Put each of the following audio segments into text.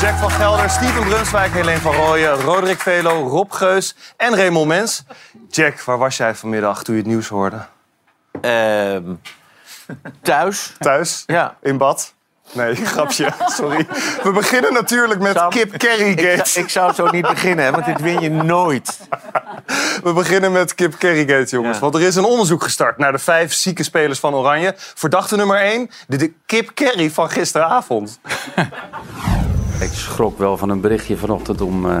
Jack van Gelder, Steven Brunswijk, Helene van Rooyen, Roderick Velo, Rob Geus en Raymond Mens. Jack, waar was jij vanmiddag toen je het nieuws hoorde? Ehm, thuis. Thuis? Ja. In bad? Nee, grapje. Sorry. We beginnen natuurlijk met Sam, Kip Ik, Kerrygate. zou- ik zou zo niet beginnen, hè, want dit win je nooit. We beginnen met Kip Kerrygate, jongens. Ja. Want er is een onderzoek gestart naar de vijf zieke spelers van Oranje. Verdachte nummer één, de, de Kip Kerry van gisteravond. Ik schrok wel van een berichtje vanochtend om, eh,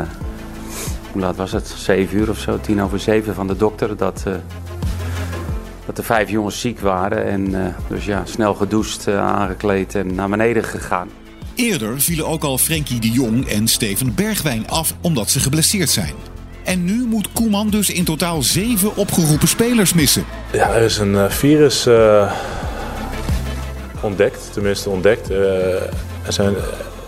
hoe laat was het? Zeven uur of zo, tien over zeven van de dokter. Dat, eh, dat de vijf jongens ziek waren. En eh, dus ja, snel gedoucht, aangekleed en naar beneden gegaan. Eerder vielen ook al Frenkie de Jong en Steven Bergwijn af omdat ze geblesseerd zijn. En nu moet Koeman dus in totaal zeven opgeroepen spelers missen. Ja, er is een virus eh, ontdekt, tenminste ontdekt. Eh, er zijn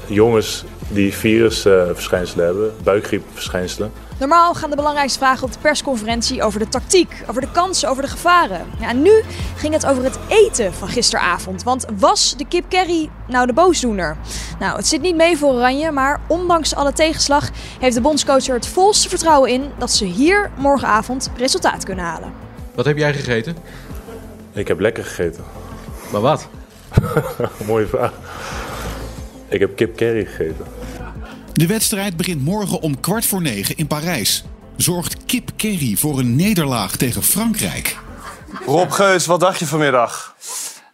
jongens die virusverschijnselen hebben, buikgriepverschijnselen. Normaal gaan de belangrijkste vragen op de persconferentie over de tactiek, over de kansen, over de gevaren. Ja, en nu ging het over het eten van gisteravond. Want was de kip Kerry nou de boosdoener? Nou, het zit niet mee voor Oranje, maar ondanks alle tegenslag heeft de bondscoach er het volste vertrouwen in dat ze hier morgenavond resultaat kunnen halen. Wat heb jij gegeten? Ik heb lekker gegeten. Maar wat? Mooie vraag. Ik heb kip curry gegeten. De wedstrijd begint morgen om kwart voor negen in Parijs. Zorgt Kip Kerry voor een nederlaag tegen Frankrijk. Rob Geus, wat dacht je vanmiddag?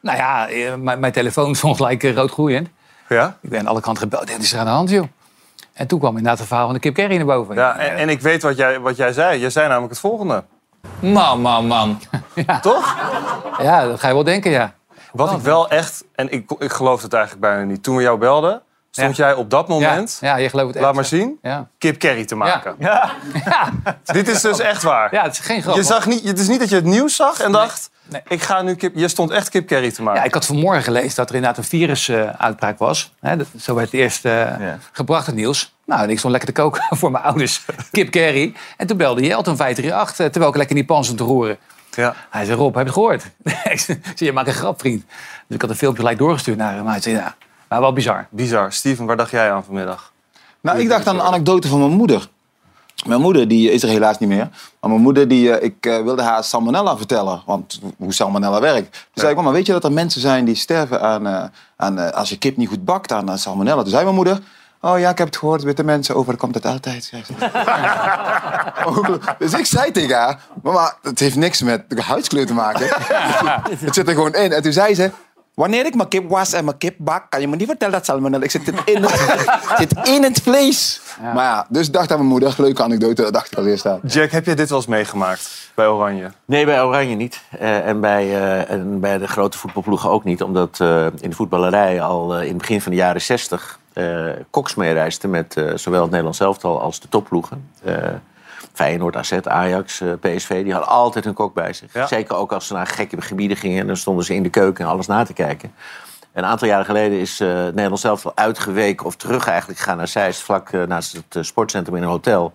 Nou ja, eh, mijn, mijn telefoon stond gelijk eh, rood groeiend. Ja? Ik ben aan alle kanten gebeld. Wat is er aan de hand, joh? En toen kwam inderdaad het verhaal van de kip Kerry naar boven. Ja, en, en ik weet wat jij, wat jij zei. Jij zei namelijk het volgende. Man, man, man. ja. Toch? ja, dat ga je wel denken, ja. Wat ik wel echt, en ik, ik geloof het eigenlijk bijna niet. Toen we jou belden, stond jij op dat moment, Ja, je gelooft het laat echt. maar zien, Ja. kip curry te maken. Ja. Dit is dus echt waar. ja, het is geen grap. Je zag niet, het is niet dat je het nieuws zag en dacht, Nee. ik ga nu kip... Je stond echt kip curry te maken. Ja, ik had vanmorgen gelezen dat er inderdaad een virusuitbraak was. Hè, dat- zo werd het eerst eh, gebracht, het nieuws. Nou, en ik stond lekker te koken voor mijn ouders. Kip Kerry. En toen belde Jelton 538, eh, terwijl ik lekker in die pan stond te roeren. Ja. Hij zei, Rob, heb je het gehoord? ik zei, je maakt een grap, vriend. Dus ik had een filmpje gelijk doorgestuurd naar hem. Hij zei, ja, maar wel bizar. Bizar. Steven, waar dacht jij aan vanmiddag? Nou, ik dacht aan een anekdote van mijn moeder. Mijn moeder die is er helaas niet meer. Maar mijn moeder, die, eh, ik eh, wilde haar salmonella vertellen. Want hoe salmonella werkt. Toen zei ik, mama, weet je dat er mensen zijn die sterven aan, eh, aan eh, als je kip niet goed bakt aan salmonella? Toen zei mijn moeder, oh ja, ik heb het gehoord, witte mensen over, komt het altijd. dus ik zei tegen haar, mama, het heeft niks met de huidskleur te maken. het zit er gewoon in. En toen zei ze, wanneer ik mijn kip was en mijn kip bak, kan je me niet vertellen dat salmonella... Ik zit in het, zit in het vlees. Maar ja, dus ik dacht aan mijn moeder, leuke anekdote, dat dacht ik al eerst aan. Jack, heb jij dit wel eens meegemaakt bij Oranje? Nee, bij Oranje niet. Eh, en, bij, eh, en bij de grote voetbalploegen ook niet. Omdat eh, in de voetballerij al eh, in het begin van de jaren zestig... eh koks meereisden met eh, zowel het Nederlands elftal als de topploegen. Feyenoord, AZ, Ajax, eh, PSV, die hadden altijd een kok bij zich. Ja. Zeker ook als ze naar gekke gebieden gingen. En dan stonden ze in de keuken en alles na te kijken. Een aantal jaren geleden is eh, het Nederlands elftal uitgeweken... of terug eigenlijk gegaan naar Zeist, vlak eh, naast het sportcentrum in een hotel...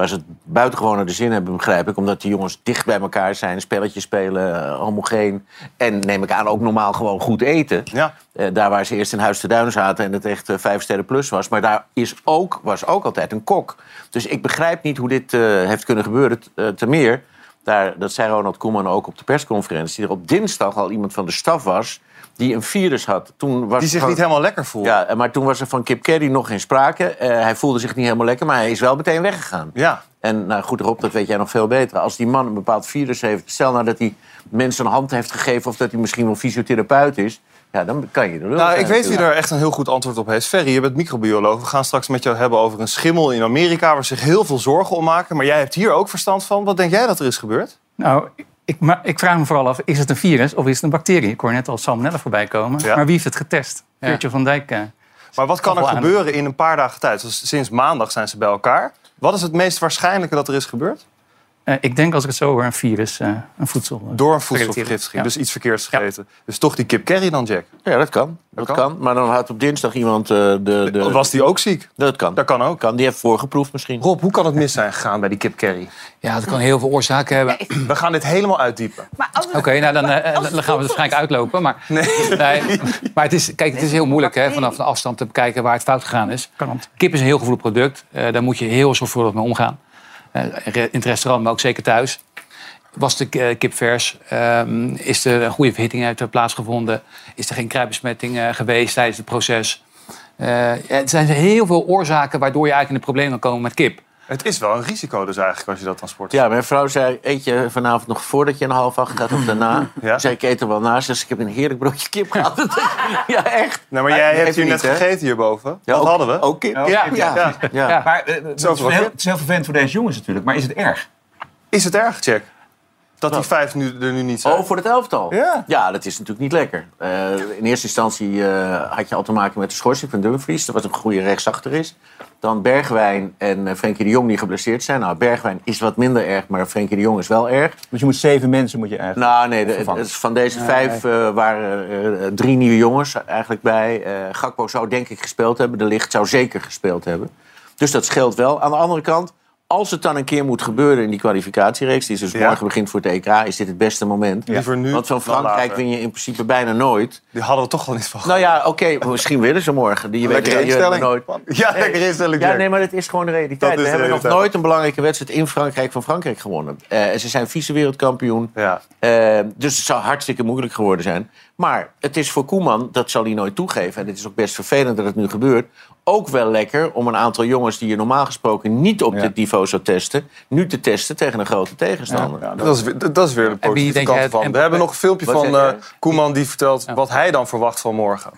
Waar ze het buitengewoon naar de zin hebben, begrijp ik. Omdat die jongens dicht bij elkaar zijn, spelletjes spelen, eh, homogeen. En neem ik aan ook normaal gewoon goed eten. Ja. Eh, daar waar ze eerst in Huis te Duin zaten en het echt eh, vijf sterren plus was. Maar daar is ook, was ook altijd een kok. Dus ik begrijp niet hoe dit heeft kunnen gebeuren. Te meer, daar, dat zei Ronald Koeman ook op de persconferentie... er op dinsdag al iemand van de staf was die een virus had. Toen was Die zich van- niet helemaal lekker voelde. Ja, maar toen was er van Kip Kerry nog geen sprake. Eh, hij voelde zich niet helemaal lekker, maar hij is wel meteen weggegaan. Ja. En nou goed, Rob, dat weet jij nog veel beter. Als die man een bepaald virus heeft... stel nou dat hij mensen een hand heeft gegeven... of dat hij misschien wel fysiotherapeut is... ja, dan kan je er wel Nou, ik weet wie er echt een heel goed antwoord op heeft. Ferry, je bent microbioloog. We gaan straks met jou hebben over een schimmel in Amerika... waar zich heel veel zorgen om maken. Maar jij hebt hier ook verstand van. Wat denk jij dat er is gebeurd? Nou, ik, maar ik vraag me vooral af, is het een virus of is het een bacterie? Ik hoor net al salmonella voorbij komen. Ja. Maar wie heeft het getest? Geertje van Dijk. eh, Maar wat kan er gebeuren in een paar dagen tijd? Dus sinds maandag zijn ze bij elkaar. Wat is het meest waarschijnlijke dat er is gebeurd? Eh, ik denk als ik het zo hoor, een virus, eh, een voedsel. Door een voedselvergiftiging, Ja. dus iets verkeerds gegeten. Dus toch die kip curry dan, Jack? Ja, dat kan. Dat, kan? kan. Maar dan had op dinsdag iemand eh, de, de... Was die ook ziek? Dat kan. Dat kan ook. Kan. Die heeft voorgeproefd misschien. Rob, hoe kan het mis zijn gegaan bij die kip curry? Ja, dat kan heel veel oorzaken hebben. We gaan dit helemaal uitdiepen. Oké, nou dan, eh, dan gaan we het waarschijnlijk uitlopen. Maar, nee. maar het is, kijk, het is heel moeilijk hè, vanaf de afstand te bekijken waar het fout gegaan is. Kip is een heel gevoelig product. Eh, daar moet je heel zorgvuldig mee omgaan. Eh, in het restaurant, maar ook zeker thuis. Was de eh, kip vers? Ehm, is er een goede verhitting uit plaatsgevonden? Is er geen kruipbesmetting eh, geweest tijdens het proces? Er zijn heel veel oorzaken waardoor je eigenlijk in de problemen kan komen met kip. Het is wel een risico dus eigenlijk als je dat transporteert. Ja, mijn vrouw zei, eet je vanavond nog voordat je een half acht gaat of daarna? Ja. Zei ik eet er wel naast, dus ik heb een heerlijk broodje kip gehad. ja, echt. Nee, maar jij hebt hier net gegeten hierboven. Ja, Wat ook- hadden we? ook kip. Ja, Ja, ja. ja. Ja. Maar het, is Zoveel wel heel, kip. het is heel vervelend voor deze jongens natuurlijk. Maar is het erg? Is het erg, Jack? Dat die vijf nu, er nu niet zijn? Oh, voor het elftal? Ja. dat is natuurlijk niet lekker. Eh, in eerste instantie eh, had je al te maken met de schorsing van Dumfries... dat wat een goede rechtsachter is. Dan Bergwijn en eh, Frenkie de Jong die geblesseerd zijn. Nou, Bergwijn is wat minder erg, maar Frenkie de Jong is wel erg. Dus je moet zeven mensen moet je eigenlijk Nou, nee, de- van deze vijf eh, waren er drie nieuwe jongens eigenlijk bij. Eh Gakpo zou denk ik gespeeld hebben. De Licht zou zeker gespeeld hebben. Dus dat scheelt wel. Aan de andere kant, als het dan een keer moet gebeuren in die kwalificatiereeks... die dus Ja. morgen begint voor het EK, is dit het beste moment. Liever nu Want van Frankrijk win je in principe bijna nooit. Die hadden we toch wel niet van. Nou ja, oké, misschien willen ze morgen. Die, je weet, instelling. nooit. Ja, lekker instelling, Ja, nee, maar dat is gewoon de realiteit. Is We de hebben nog nooit een belangrijke wedstrijd in Frankrijk van Frankrijk gewonnen. Eh, ze zijn vice-wereldkampioen. Ja. Eh, dus het zou hartstikke moeilijk geworden zijn. Maar het is voor Koeman, dat zal hij nooit toegeven... en het is ook best vervelend dat het nu gebeurt... ook wel lekker om een aantal jongens die je normaal gesproken... niet op Ja. dit niveau zou testen... nu te testen tegen een grote tegenstander. Ja, Dat is, weer- dat is weer de wie positieve denk kant en- We hebben nog een filmpje van eh, Koeman die vertelt wat hij dan verwacht van morgen.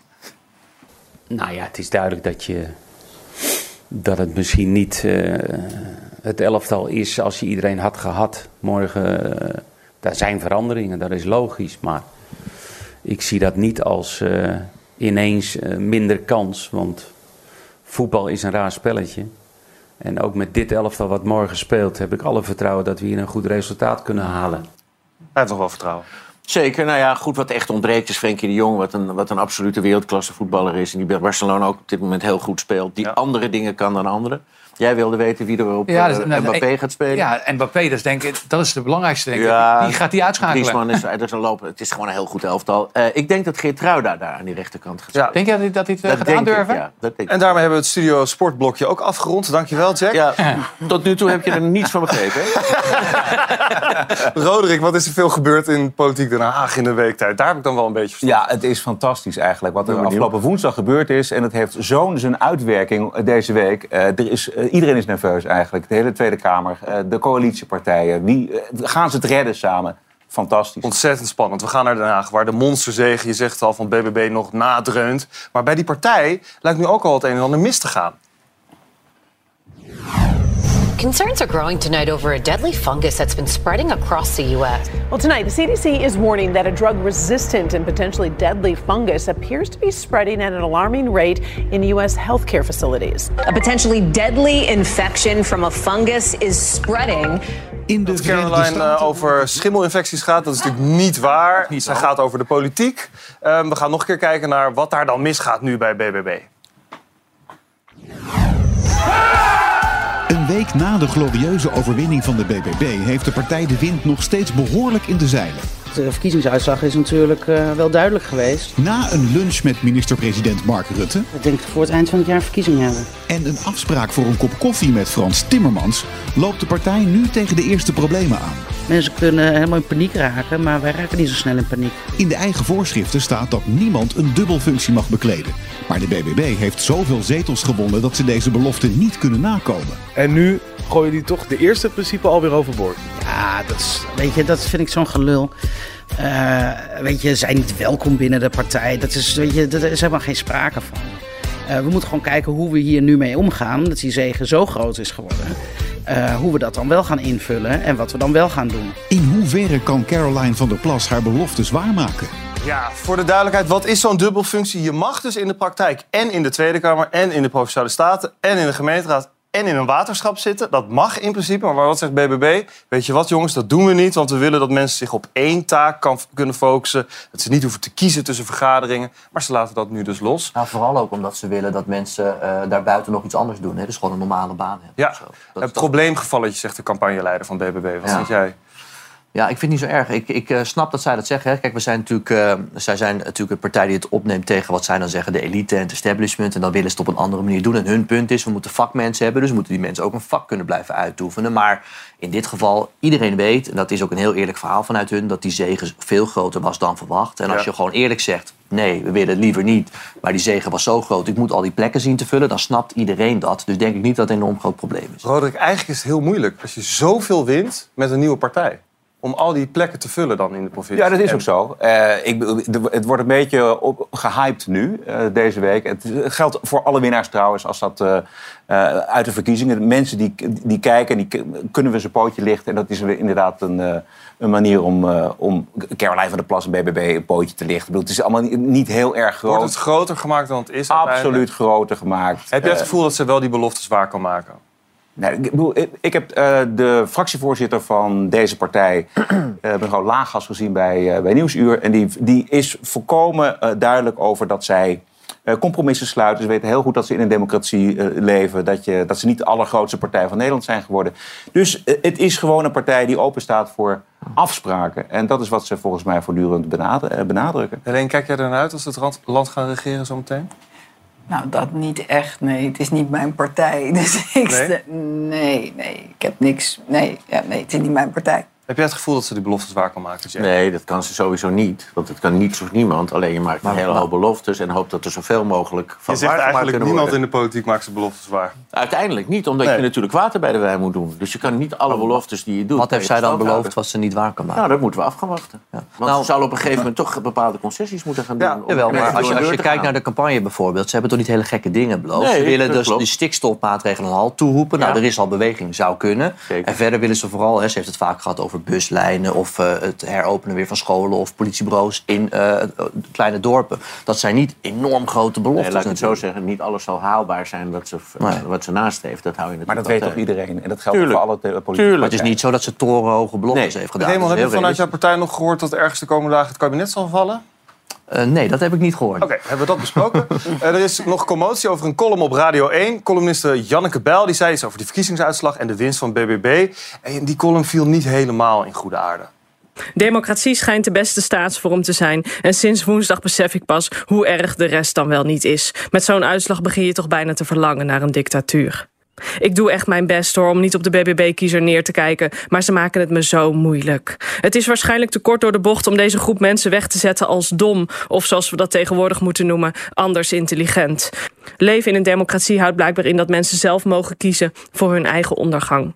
Nou ja, het is duidelijk dat, je, dat het misschien niet eh, het elftal is als je iedereen had gehad. Morgen, eh, daar zijn veranderingen, dat is logisch. Maar ik zie dat niet als eh, ineens eh, minder kans. Want voetbal is een raar spelletje. En ook met dit elftal wat morgen speelt, heb ik alle vertrouwen dat we hier een goed resultaat kunnen halen. Hij heeft nog wel vertrouwen. Zeker, nou ja, goed, wat echt ontbreekt is Frenkie de Jong... wat een, wat een absolute wereldklasse voetballer is... en die bij Barcelona ook op dit moment heel goed speelt. Die Ja. andere dingen kan dan anderen. Jij wilde weten wie er op Ja, eh, dat is- nou, Mbappé gaat spelen? Ja, Mbappé, dat is, denk ik, dat is de belangrijkste, denk ik. Ja, Die gaat die uitschakelen. Griezmann is, er is een lopen. Het is gewoon een heel goed elftal. Eh, ik denk dat Geert Ruida daar aan die rechterkant gaat Ja. Denk je dat hij, dat hij het eh, dat gaat denk aandurven? Ik, ja, dat denk En daarmee hebben we het studio sportblokje ook afgerond. Dankjewel, Jack. Ja, tot nu toe heb je er niets van begrepen. hè? Roderick, wat is er veel gebeurd in politiek Den Haag in de weektijd? Daar heb ik dan wel een beetje verstand Ja, het is fantastisch eigenlijk wat er afgelopen woensdag gebeurd is. En het heeft zo'n zijn uitwerking eh, deze week. Eh, er is, eh, iedereen is nerveus eigenlijk. De hele Tweede Kamer, eh, de coalitiepartijen. Wie, eh, gaan ze het redden samen? Fantastisch. Ontzettend spannend. We gaan naar Den Haag, waar de monsterzege, je zegt al, van BBB nog nadreunt. Maar bij die partij lijkt nu ook al het een en ander mis te gaan. Concerns are growing tonight over a deadly fungus that's been spreading across the U.S. Well, tonight, the CDC is warning that a drug resistant and potentially deadly fungus appears to be spreading at an alarming rate in U.S. healthcare facilities. A potentially deadly infection from a fungus is spreading. In de Dat Verenigde Caroline Staten... eh, over schimmelinfecties gaat, dat is natuurlijk niet waar. Zij gaat over de politiek. Ehm, we gaan nog een keer kijken naar wat daar dan misgaat nu bij BBB. Week na de glorieuze overwinning van de BBB heeft de partij de wind nog steeds behoorlijk in de zeilen. De verkiezingsuitslag is natuurlijk eh, wel duidelijk geweest. Na een lunch met minister-president Mark Rutte Ik denk voor het eind van het jaar verkiezingen hebben. en een afspraak voor een kop koffie met Frans Timmermans loopt de partij nu tegen de eerste problemen aan. Mensen kunnen helemaal in paniek raken, maar wij raken niet zo snel in paniek. In de eigen voorschriften staat dat niemand een dubbelfunctie mag bekleden. Maar de BBB heeft zoveel zetels gewonnen dat ze deze belofte niet kunnen nakomen. En nu gooien die toch de eerste principe alweer overboord. Ja, dat, is, weet je, dat vind ik zo'n gelul. Eh, weet je, zijn niet welkom binnen de partij. Dat is, weet je, daar is helemaal geen sprake van. Eh, we moeten gewoon kijken hoe we hier nu mee omgaan. Dat die zegen zo groot is geworden. Eh, hoe we dat dan wel gaan invullen en wat we dan wel gaan doen. In hoeverre kan Caroline van der Plas haar beloftes waarmaken? Ja, voor de duidelijkheid, wat is zo'n dubbelfunctie? Je mag dus in de praktijk en in de Tweede Kamer en in de Provinciale Staten en in de gemeenteraad en in een waterschap zitten. Dat mag in principe, maar wat zegt BBB? Weet je wat jongens, dat doen we niet, want we willen dat mensen zich op één taak kan, kunnen focussen. Dat ze niet hoeven te kiezen tussen vergaderingen, maar ze laten dat nu dus los. Nou, vooral ook omdat ze willen dat mensen eh, daarbuiten nog iets anders doen. Hè? Dus gewoon een normale baan hebben. Ja, het probleemgevalletje, zegt de campagneleider van BBB. Wat Ja. vind jij? Ja, ik vind het niet zo erg. Ik, ik eh, snap dat zij dat zeggen. Hè. Kijk, we zijn natuurlijk, eh, zij zijn natuurlijk een partij die het opneemt tegen wat zij dan zeggen, de elite en het establishment. En dan willen ze het op een andere manier doen. En hun punt is, we moeten vakmensen hebben. Dus moeten die mensen ook een vak kunnen blijven uitoefenen. Maar in dit geval, iedereen weet, en dat is ook een heel eerlijk verhaal vanuit hun, dat die zegen veel groter was dan verwacht. En als Ja. je gewoon eerlijk zegt, nee, we willen het liever niet. Maar die zegen was zo groot, ik moet al die plekken zien te vullen. Dan snapt iedereen dat. Dus denk ik niet dat het een enorm groot probleem is. Roderick, eigenlijk is het heel moeilijk als je zoveel wint met een nieuwe partij. Om al die plekken te vullen dan in de provincie. Ja, dat is En- ook zo. Eh, ik, het wordt een beetje op, gehyped nu, eh, deze week. Het geldt voor alle winnaars trouwens, als dat eh, uit de verkiezingen. Mensen die, die kijken, die kunnen we zijn pootje lichten. En dat is inderdaad een, een manier om, om Caroline van der Plas en BBB een pootje te lichten. Ik bedoel, het is allemaal niet, heel erg groot. Wordt het groter gemaakt dan het is Absoluut groter gemaakt. Heb je het gevoel dat ze wel die beloftes waar kan maken? Nee, ik, ik, heb eh, de fractievoorzitter van deze partij, eh, mevrouw Laaggas, gezien bij, eh, bij Nieuwsuur. En die, die is volkomen duidelijk over dat zij compromissen sluiten. Ze weten heel goed dat ze in een democratie leven. Dat, je, dat ze niet de allergrootste partij van Nederland zijn geworden. Dus het is gewoon een partij die open staat voor afspraken. En dat is wat ze volgens mij voortdurend benadrukken. Helene, kijk jij ernaar uit als het land gaan regeren zometeen? Nou, dat niet echt, nee. Het is niet mijn partij. Dus ik Nee? nee, nee. Ik heb niks. Nee, ja, nee, het is niet mijn partij. Heb jij het gevoel dat ze die beloftes waar kan maken? Nee, dat kan ze sowieso niet. Want het kan niets of niemand. Alleen je maakt een hele hoop beloftes en hoopt dat er zoveel mogelijk van Je zegt eigenlijk kunnen niemand in de politiek maakt zijn beloftes waar. Uiteindelijk niet, omdat Nee. je natuurlijk water bij de wijn moet doen. Dus je kan niet alle beloftes die je doet... Wat heeft zij dan beloofd wat ze niet waar kan maken? Nou, dat moeten we af gaan wachten. Want Nou- ze zal op een gegeven moment toch bepaalde concessies moeten gaan doen. om Jawel, maar als je, als je kijkt gaan. naar de campagne bijvoorbeeld... ze hebben toch niet hele gekke dingen beloofd. Nee, ze willen dus klopt. de stikstofmaatregelen een halt toeroepen. Nou, Ja. er is al beweging, zou kunnen. En verder willen ze vooral... Hè, ze heeft het vaak gehad over buslijnen... of eh, het heropenen weer van scholen of politiebureaus in eh, kleine dorpen. Dat zijn niet enorm grote beloftes Nee, laat ik het zo zeggen. Niet alles zal haalbaar zijn wat ze, Nee. wat ze nastreeft. Dat hou je natuurlijk Maar dat weet toch iedereen? En dat geldt Tuurlijk. voor alle Tuurlijk. Maar het is niet zo dat ze torenhoge beloftes heeft gedaan. Dat heb je vanuit jouw partij nog gehoord dat ergens de komende dagen het kabinet zal vallen? Eh, nee, dat heb ik niet gehoord. Oké, hebben we dat besproken? Eh, er is nog commotie over een column op Radio 1. Columniste Janneke Bijl die zei iets over die verkiezingsuitslag en de winst van BBB. En die column viel niet helemaal in goede aarde. Democratie schijnt de beste staatsvorm te zijn. En sinds woensdag besef ik pas hoe erg de rest dan wel niet is. Met zo'n uitslag begin je toch bijna te verlangen naar een dictatuur. Ik doe echt mijn best hoor om niet op de BBB-kiezer neer te kijken, maar ze maken het me zo moeilijk. Het is waarschijnlijk te kort door de bocht om deze groep mensen weg te zetten als dom, of zoals we dat tegenwoordig moeten noemen, anders intelligent. Leven in een democratie houdt blijkbaar in dat mensen zelf mogen kiezen voor hun eigen ondergang.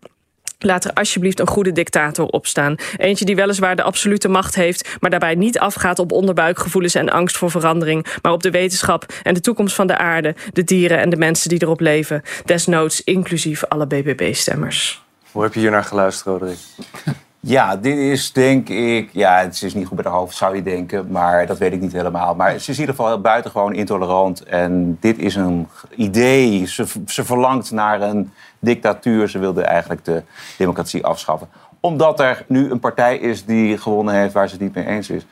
Laat er alsjeblieft een goede dictator opstaan. Eentje die weliswaar de absolute macht heeft, maar daarbij niet afgaat op onderbuikgevoelens en angst voor verandering, maar op de wetenschap en de toekomst van de aarde, de dieren en de mensen die erop leven. Desnoods inclusief alle BBB-stemmers. Hoe heb je hier naar geluisterd, Roderick? Ja, dit is denk ik... Ja, het is niet goed bij de hoofd, zou je denken. Maar dat weet ik niet helemaal. Maar ze is in ieder geval buitengewoon intolerant. En dit is een idee. Ze, ze verlangt naar een dictatuur. Ze wilde eigenlijk de democratie afschaffen. Omdat er nu een partij is die gewonnen heeft waar ze het niet mee eens is.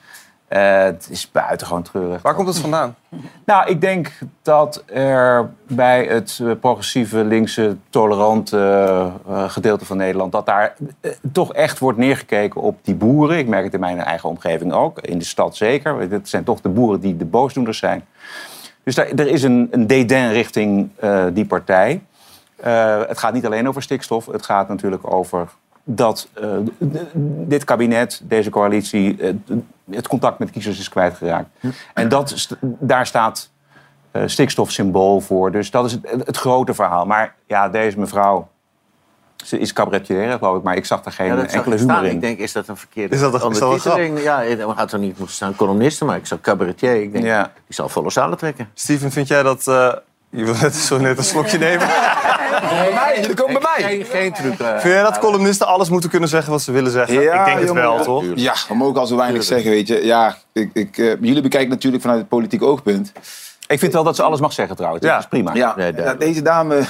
Eh, het is buitengewoon treurig. Waar komt het vandaan? Nou, ik denk dat er bij het eh, progressieve, linkse, tolerante eh, gedeelte van Nederland... dat daar toch echt wordt neergekeken op die boeren. Ik merk het in mijn eigen omgeving ook, in de stad zeker. Het zijn toch de boeren die de boosdoeners zijn. Dus daar, er is een, een dédain richting die partij. Het gaat niet alleen over stikstof. Het gaat natuurlijk over dat eh, dit kabinet, deze coalitie... eh, het contact met kiezers is kwijtgeraakt. En dat, st- daar staat eh, stikstof symbool voor. Dus dat is het, het grote verhaal. Maar ja, deze mevrouw... Ze is cabaretier, geloof ik, maar ik zag daar geen Ja, enkele ik humor staan. in. Ik denk, is dat een verkeerde Is dat een- is dat een ondertiteling? Ja, het had er niet moeten staan columniste, maar ik zag cabaretier. Ik denk, Ja. die zal volle zalen trekken. Steven, vind jij dat... je wil net zo net een slokje nemen. Bij mij, jullie komen bij mij. Geen, geen truc. eh, Vind jij dat columnisten alles moeten kunnen zeggen wat ze willen zeggen? ik denk het jongen, wel, toch? Ja, we mogen al zo weinig zeggen, weet je. Ja, ik, ik, eh, jullie bekijken natuurlijk vanuit het politiek oogpunt. Ik vind wel dat ze alles mag zeggen trouwens. Ja. Dat is prima. Ja, ja, deze dame...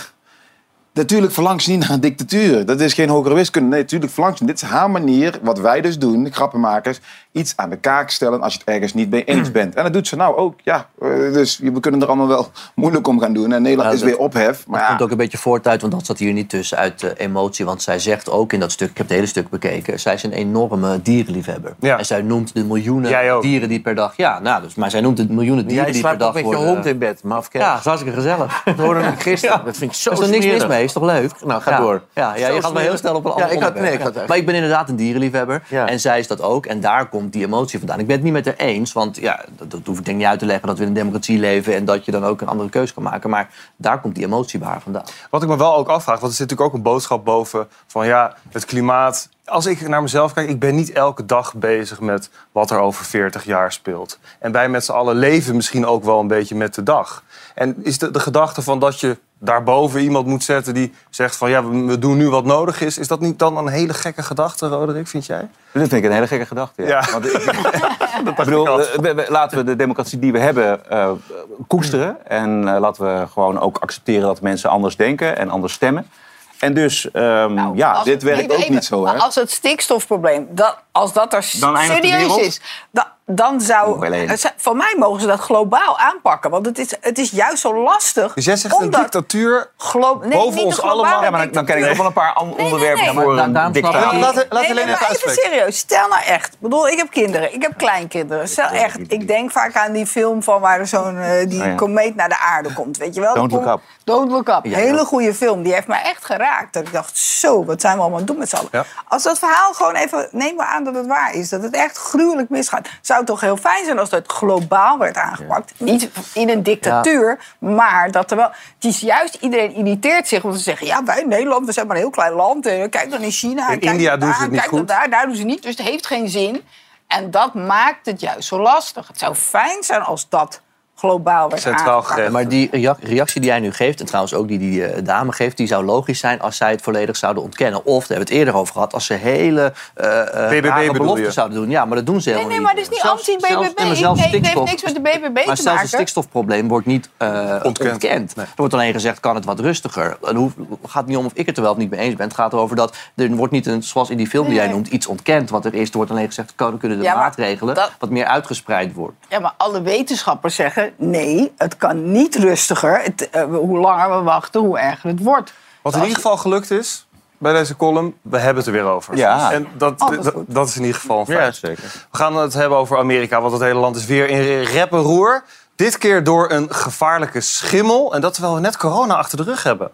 Natuurlijk verlangt ze niet naar een dictatuur. Dat is geen hogere wiskunde. Nee, natuurlijk verlangt ze. Dit is haar manier, wat wij dus doen, de grappenmakers, iets aan de kaak stellen als je het ergens niet mee eens bent. En dat doet ze nou ook, ja. Eh, Dus we kunnen er allemaal wel moeilijk om gaan doen. En Nederland Ja, is dat- weer ophef. Maar Dat ja, komt ook een beetje voort uit, want dat zat hier niet tussen, uit eh, emotie. Want zij zegt ook in dat stuk, ik heb het hele stuk bekeken, zij is een enorme dierenliefhebber. En zij noemt de miljoenen dieren die per dag... Ja, nou, dus, maar zij noemt de miljoenen dieren Jij die per slaapt dag ook met je worden- hond in bed, mafkees. Ja, dat is hartstikke gezellig. Dat hoorde ik gisteren. Dat vind ik zo Er is er niks mis mee, is toch leuk? Nou, ga ja. door. Ja, ja je gaat me heel snel op een Ja, ander ik had- nee, ik had echt- Maar ik ben inderdaad een dierenliefhebber. En zij is dat ook. En daar komt die emotie vandaan. Ik ben het niet met haar eens. Want ja, dat, dat hoef ik denk niet uit te leggen. Dat we in een democratie leven. En dat je dan ook een andere keuze kan maken. Maar daar komt die emotie bij haar vandaan. Wat ik me wel ook afvraag, want er zit natuurlijk ook een boodschap boven van ja, het klimaat. Als ik naar mezelf kijk, ik ben niet elke dag bezig met wat er over 40 jaar speelt. En wij met z'n allen leven misschien ook wel een beetje met de dag. En is de, de gedachte van dat je daarboven iemand moet zetten die zegt van ja, we, doen nu wat nodig is, is dat niet dan een hele gekke gedachte, Roderick, vind jij? Dat vind ik een hele gekke gedachte. Ja. Ja. Want ik, ik bedoel, eh, we- we- laten we de democratie die we hebben eh, koesteren. En eh, laten we gewoon ook accepteren dat mensen anders denken en anders stemmen. En dus, ehm, ja, Als- dit werkt ook even, niet zo. Hè? Maar als het stikstofprobleem, dat, als dat er Dan serieus is, dan zou... Voor mij mogen ze dat globaal aanpakken. Want het is, het is juist zo lastig. Dus jij zegt een dictatuur glo- nee, boven niet ons allemaal? Ja, maar dan, dan ken ik nog wel een paar onderwerpen nee. voor Maar een dictator. Laat, laat nee, even uitspreken. serieus. Stel nou echt. Ik bedoel, ik heb kinderen. Ik heb kleinkinderen. Stel echt. Ik denk vaak aan die film van waar zo'n eh, die Oh ja. komeet naar de aarde komt. Weet je wel? Don't Look Up. Don't Look Up. Ja, Hele ja. goede film. Die heeft mij echt geraakt. Dat ik dacht, zo, wat zijn we allemaal aan het doen met z'n allen. Ja. Als dat verhaal gewoon even... Neem maar aan dat het waar is. Dat het echt gruwelijk misgaat. Zou toch heel fijn zijn als dat globaal werd aangepakt. Niet in een dictatuur, maar dat er wel... Het is juist, iedereen irriteert zich. Want ze zeggen, ja, wij Nederland, we zijn maar een heel klein land. En kijk dan in China. In India doen ze het niet kijk goed. Daar, daar doen ze niet. Dus het heeft geen zin. En dat maakt het juist zo lastig. Het zou fijn zijn als dat globaal werd Centraal. Maar die rea- reactie die jij nu geeft, en trouwens ook die die eh, dame geeft, die zou logisch zijn als zij het volledig zouden ontkennen. Of, daar hebben we het eerder over gehad, als ze hele eh eh, BBB rare bedoel beloften je? zouden doen. Ja, maar dat doen ze Nee, helemaal nee, maar het is niet anti-BBB. zelfs- nee, maar Nee, het heeft niks met de BBB Maar te zelfs het maken. stikstofprobleem wordt niet ontkend. Er wordt alleen gezegd, kan het wat rustiger. Het gaat niet om of ik het er wel of niet mee eens ben. Het gaat erover dat er wordt niet, een, zoals in die film die jij Nee. noemt, iets ontkend wat er is. Er wordt alleen gezegd, kan- kunnen de Ja, maar maatregelen dat- wat meer uitgespreid worden. Ja, maar alle wetenschappers zeggen... nee, het kan niet rustiger. Het, eh, hoe langer we wachten, hoe erger het wordt. Wat in ieder geval gelukt is bij deze column, we hebben het er weer over. Ja. En dat, Oh, dat is dat, in ieder geval een feit. Ja, zeker. We gaan het hebben over Amerika, want het hele land is weer in rep en roer. Dit keer door een gevaarlijke schimmel. En dat terwijl we net corona achter de rug hebben.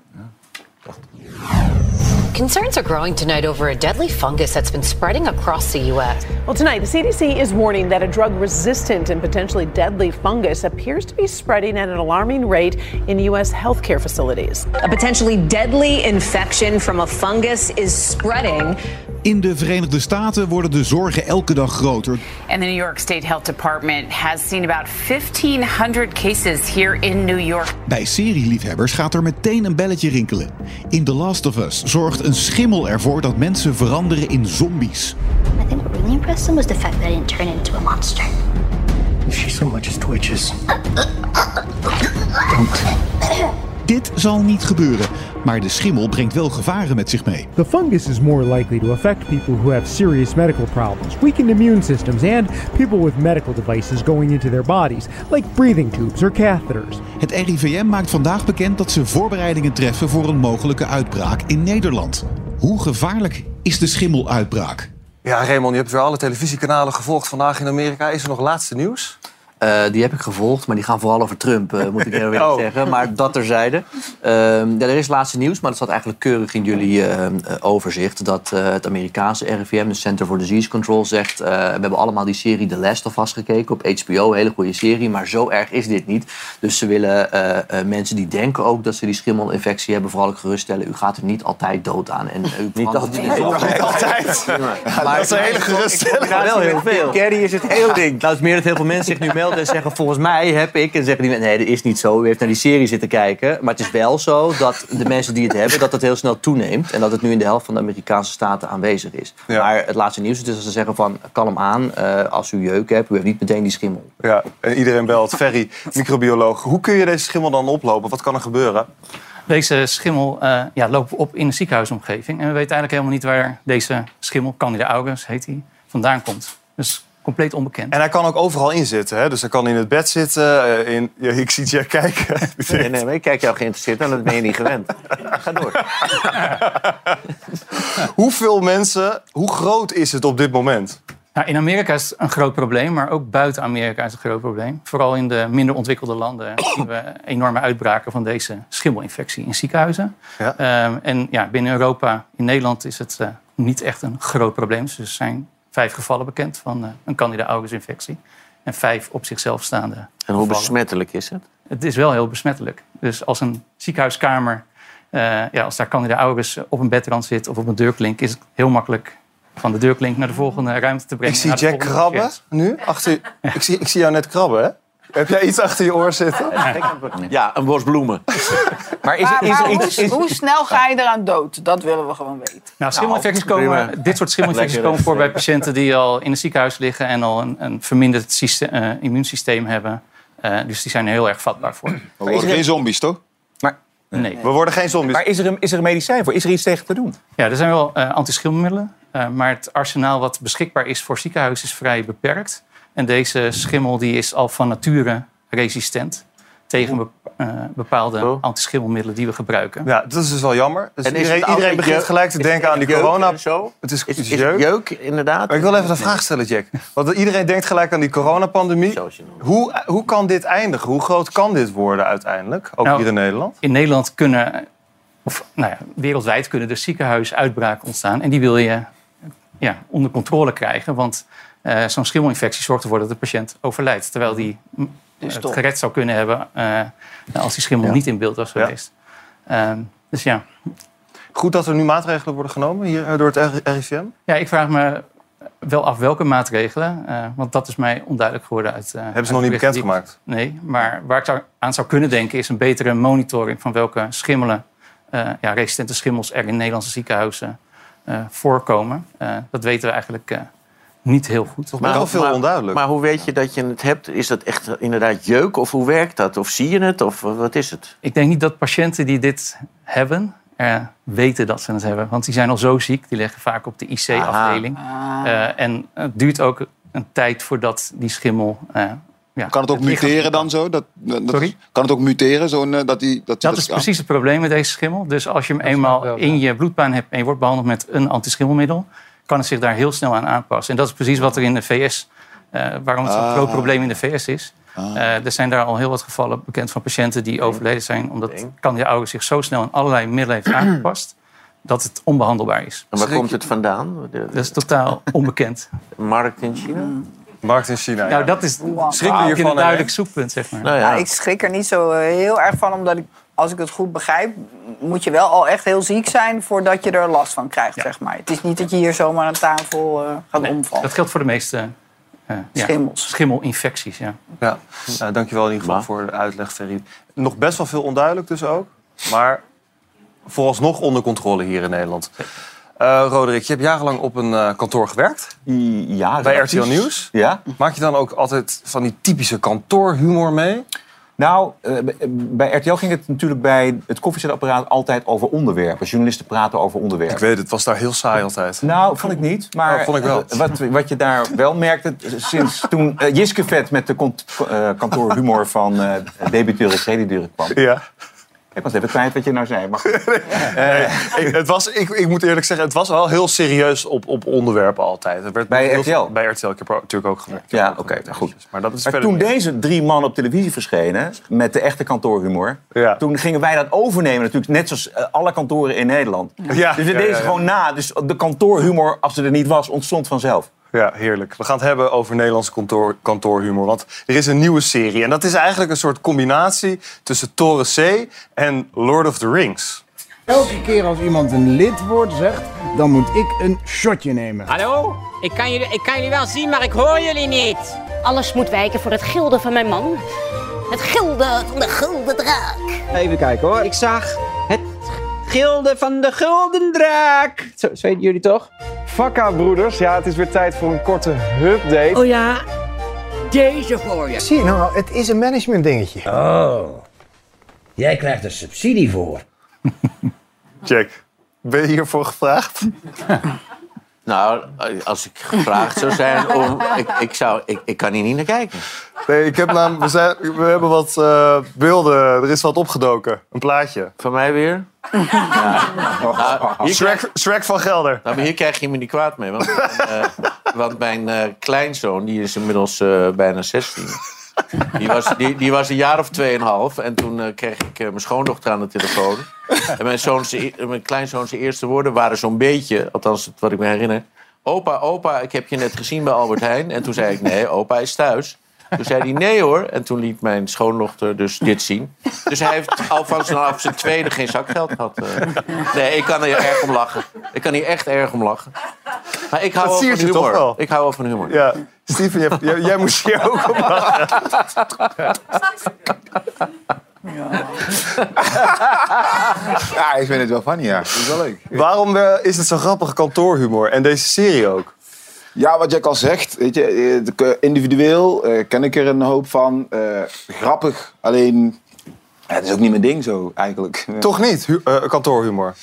Concerns are growing tonight over a deadly fungus that's been spreading across the U.S. Well, tonight, the CDC is warning that a drug resistant and potentially deadly fungus appears to be spreading at an alarming rate in U.S. healthcare facilities. A potentially deadly infection from a fungus is spreading. In de Verenigde Staten worden de zorgen elke dag groter. And the New York State Health Department has seen about 1,500 cases here in New York. Bij serieliefhebbers gaat er meteen een belletje rinkelen. In The Last of Us zorgt een schimmel ervoor dat mensen veranderen in zombies. I think what really impressed him was the fact that I didn't turn into a monster. If she so much as twitches. Dit zal niet gebeuren, maar de schimmel brengt wel gevaren met zich mee. The fungus is more likely to affect people who have serious medical problems, weakened immune systems, and people with medical devices going into their bodies, like breathing tubes or catheters. Het RIVM maakt vandaag bekend dat ze voorbereidingen treffen voor een mogelijke uitbraak in Nederland. Hoe gevaarlijk is de schimmeluitbraak? Ja, Raymond, je hebt weer alle televisiekanalen gevolgd vandaag in Amerika. Is er nog laatste nieuws? Eh, die heb ik gevolgd, maar die gaan vooral over Trump, eh, moet ik heel eerlijk Oh. zeggen. Maar dat terzijde. Ehm ja, er is laatste nieuws, maar dat staat eigenlijk keurig in jullie eh, overzicht. Dat eh, het Amerikaanse RIVM, de Center for Disease Control, zegt... eh, we hebben allemaal die serie The Last of Us gekeken op HBO. Hele goede serie, maar zo erg is dit niet. Dus ze willen eh, eh, mensen die denken ook dat ze die schimmelinfectie hebben... vooral ook geruststellen, u gaat er niet altijd dood aan. En, u niet altijd. Niet altijd. Maar dat is een hele geruststelling. Ja, wel heel veel. Kerry is het heel ding. Nou, het is meer dat heel veel mensen zich nu melden en zeggen... volgens mij heb ik... En zeggen die mensen, nee, dat is niet zo. U heeft naar die serie zitten kijken. Maar het is wel zo dat de mensen die het hebben... dat het heel snel toeneemt. En dat het nu in de helft van de Amerikaanse staten aanwezig is. Maar het laatste nieuws is dus dat ze zeggen van... kalm aan, eh, als u jeuk hebt, u heeft niet meteen die schimmel. Ja, en iedereen belt. Ferry, microbioloog. Hoe kun je deze schimmel dan oplopen? Wat kan er gebeuren? Deze schimmel eh, ja, lopen op in een ziekenhuisomgeving. En we weten eigenlijk helemaal niet waar deze schimmel, Candida augus heet hij, vandaan komt. Dus compleet onbekend. En hij kan ook overal in zitten. Hè? Dus hij kan in het bed zitten. eh, In, ja, ik zie Jack kijken. Nee, nee, maar ik kijk jou geïnteresseerd aan, dat ben je niet gewend. Ga door. Hoeveel mensen, hoe groot is het op dit moment? Nou, in Amerika is het een groot probleem, maar ook buiten Amerika is het een groot probleem. Vooral in de minder ontwikkelde landen zien we enorme uitbraken van deze schimmelinfectie in ziekenhuizen. Ja. Ehm, en ja, binnen Europa, in Nederland, is het eh, niet echt een groot probleem. Dus er zijn vijf gevallen bekend van eh, een Candida augus infectie. En vijf op zichzelf staande En hoe gevallen. besmettelijk is het? Het is wel heel besmettelijk. Dus als een ziekenhuiskamer, eh, ja, als daar Candida augus op een bedrand zit of op een deurklink, is het heel makkelijk van de deurklink naar de volgende ruimte te brengen. Ik zie Jack krabben nu. Achter, ik, zie, ik zie jou net krabben, hè? Heb jij iets achter je oor zitten? Ja, een bos bloemen. Maar Maar, maar hoe, hoe snel ga je eraan dood? Dat willen we gewoon weten. Nou, schimmelinfecties prima. komen, dit soort schimmelinfecties Lekker komen voor bij patiënten die al in het ziekenhuis liggen en al een, een verminderd syste- eh, immuunsysteem hebben. Eh, dus die zijn er heel erg vatbaar voor. We worden geen zombies, toch? Maar, Nee. We worden geen zombies. maar is, er een, is er een medicijn voor? Is er iets tegen te doen? Ja, er zijn wel eh antischimmelmiddelen, eh, maar het arsenaal wat beschikbaar is voor ziekenhuizen is vrij beperkt. En deze schimmel die is al van nature resistent tegen bep- eh, bepaalde antischimmelmiddelen die we gebruiken. Ja, dat is dus wel jammer. Dus En is iedereen, iedereen begint jeuk? gelijk te denken aan die corona. zo? Het is, Is, het is is het jeuk. jeuk, inderdaad? Maar ik wil even een vraag stellen, Jack. Want iedereen denkt gelijk aan die coronapandemie. Hoe, hoe kan dit eindigen? Hoe groot kan dit worden uiteindelijk? Ook Nou, hier in Nederland? In Nederland kunnen, of nou ja, wereldwijd kunnen er ziekenhuisuitbraken ontstaan. En die wil je ja, onder controle krijgen. Want eh, zo'n schimmelinfectie zorgt ervoor dat de patiënt overlijdt. Terwijl die mm, Dus het toch. gered zou kunnen hebben eh, als die schimmel Ja. niet in beeld was Ja. geweest. Ehm, dus ja. Goed dat er nu maatregelen worden genomen hier eh, door het RIVM? ja, ik vraag me wel af welke maatregelen. eh, want dat is mij onduidelijk geworden uit. eh, Hebben ze nog niet bekendgemaakt? Nee, maar waar ik zou, aan zou kunnen denken is een betere monitoring van welke schimmelen, eh, ja, resistente schimmels er in Nederlandse ziekenhuizen eh, voorkomen. Eh, dat weten we eigenlijk eh, niet heel goed. Toch wel veel onduidelijk. Maar hoe weet je dat je het hebt? Is dat echt inderdaad jeuk? Of hoe werkt dat? Of zie je het? Of wat is het? Ik denk niet dat patiënten die dit hebben, eh, weten dat ze het hebben. Want die zijn al zo ziek, die liggen vaak op de IC-afdeling. Eh, en het duurt ook een tijd voordat die schimmel... eh, ja, Kan het ook muteren dan zo? Dat, dat, Sorry? Kan het ook muteren? Zo, dat die, dat, Dat is precies het probleem met deze schimmel. Dus als je hem eenmaal in je bloedbaan hebt en je wordt behandeld met een antischimmelmiddel, kan het zich daar heel snel aan aanpassen. En dat is precies wat er in de VS, eh, waarom het zo'n Ah. groot probleem in de VS is. Eh, er zijn daar al heel wat gevallen bekend van patiënten die overleden zijn, omdat Candida augus zich zo snel aan allerlei middelen heeft aangepast, dat het onbehandelbaar is. En waar komt het vandaan? Dat is totaal onbekend. markt in China? Markt in China, Nou, dat is Schrik je een duidelijk zoekpunt, zeg maar. Nou Ja, ik schrik er niet zo eh, heel erg van, omdat ik, als ik het goed begrijp, moet je wel al echt heel ziek zijn voordat je er last van krijgt, zeg maar. Het is niet dat je hier zomaar aan tafel eh, gaat omvallen. Dat geldt voor de meeste eh, ja, Schimmels. schimmelinfecties. Ja. Ja, nou, dankjewel in ieder geval voor de uitleg, Ferry. Nog best wel veel onduidelijk dus ook. Maar vooralsnog onder controle hier in Nederland. Eh Roderick, je hebt jarenlang op een eh, kantoor gewerkt. Ja, Bij. RTL Nieuws. Ja. Maak je dan ook altijd van die typische kantoorhumor mee? Nou, eh, b- bij RTL ging het natuurlijk bij het koffiezetapparaat altijd over onderwerpen. Journalisten praten over onderwerpen. Ik weet het, was daar heel saai altijd. Nou, vond ik niet. Maar Oh, vond ik wel. eh, Wat, wat je daar wel merkte, sinds toen Jiske Vet met de eh, kantoorhumor van uh, crediteuren kwam. Ja. Ik was even kwijt wat je nou zei. Maar goed. Nee, ik, het was, ik, ik moet eerlijk zeggen, het was wel heel serieus op, op onderwerpen altijd. Het werd Bij RTL? Bij RTL, ik heb natuurlijk ook gewerkt. Ja, oké, goed. Maar dat is Maar toen deze drie man op televisie verschenen, met de echte kantoorhumor... Ja. toen gingen wij dat overnemen natuurlijk, net zoals eh, alle kantoren in Nederland. Ja, dus we ja, deden ja, ze ja. gewoon na. Dus de kantoorhumor, als ze er niet was, ontstond vanzelf. Ja, heerlijk. We gaan het hebben over Nederlandse kantoor, kantoorhumor. Want er is een nieuwe serie. En dat is eigenlijk een soort combinatie tussen Toren C en Lord of the Rings. Elke keer als iemand een lidwoord zegt, dan moet ik een shotje nemen. Hallo? Ik kan, jullie, ik kan jullie wel zien, maar ik hoor jullie niet. Alles moet wijken voor het gilde van mijn man. Het gilde van de gulden draak. Even kijken hoor. Ik zag het gilde van de gulden draak. Zo, zo weten jullie toch? Fakka broeders, ja, het is weer tijd voor een korte update. Oh ja, deze voor je. Zie je nou, het is een management dingetje. Oh, jij krijgt er subsidie voor. Jack, ben je hiervoor gevraagd? Nou, als ik gevraagd zou zijn om... Ik, ik, zou, ik, ik kan hier niet naar kijken. Nee, ik heb namelijk, we, zijn, we hebben wat eh, beelden. Er is wat opgedoken. Een plaatje. Van mij weer? Nou, hier Shrek, Shrek van Gelder. Nou, maar hier krijg je me niet kwaad mee. Want, eh, want mijn eh, kleinzoon, die is inmiddels eh, bijna 16. Die was, die, die was een jaar of tweeënhalf. En toen eh, kreeg ik eh, mijn schoondochter aan de telefoon. En mijn, zoon, zijn e- mijn kleinzoon zijn eerste woorden waren zo'n beetje... althans wat ik me herinner... Opa, opa, ik heb je net gezien bij Albert Heijn. En toen zei ik, nee, opa is thuis. Toen zei hij, nee hoor. En toen liet mijn schoondochter dus dit zien. Dus hij heeft al van zijn, af zijn tweede geen zakgeld gehad. eh. Nee, ik kan hier erg om lachen. Ik kan hier echt erg om lachen. Maar ik hou Dat wel van humor. wel? Ik hou wel van humor. Ja, Steven, jij, jij, jij moest hier ook op lachen. Ja, ik vind het wel funny, ja. Dat is wel leuk. Waarom eh, is het zo grappige kantoorhumor? En deze serie ook? Ja, wat Jack al zegt, weet je, eh, individueel eh, ken ik er een hoop van. Eh, grappig, alleen ja, het is ook niet mijn ding zo eigenlijk. Toch niet, hu- eh, kantoorhumor?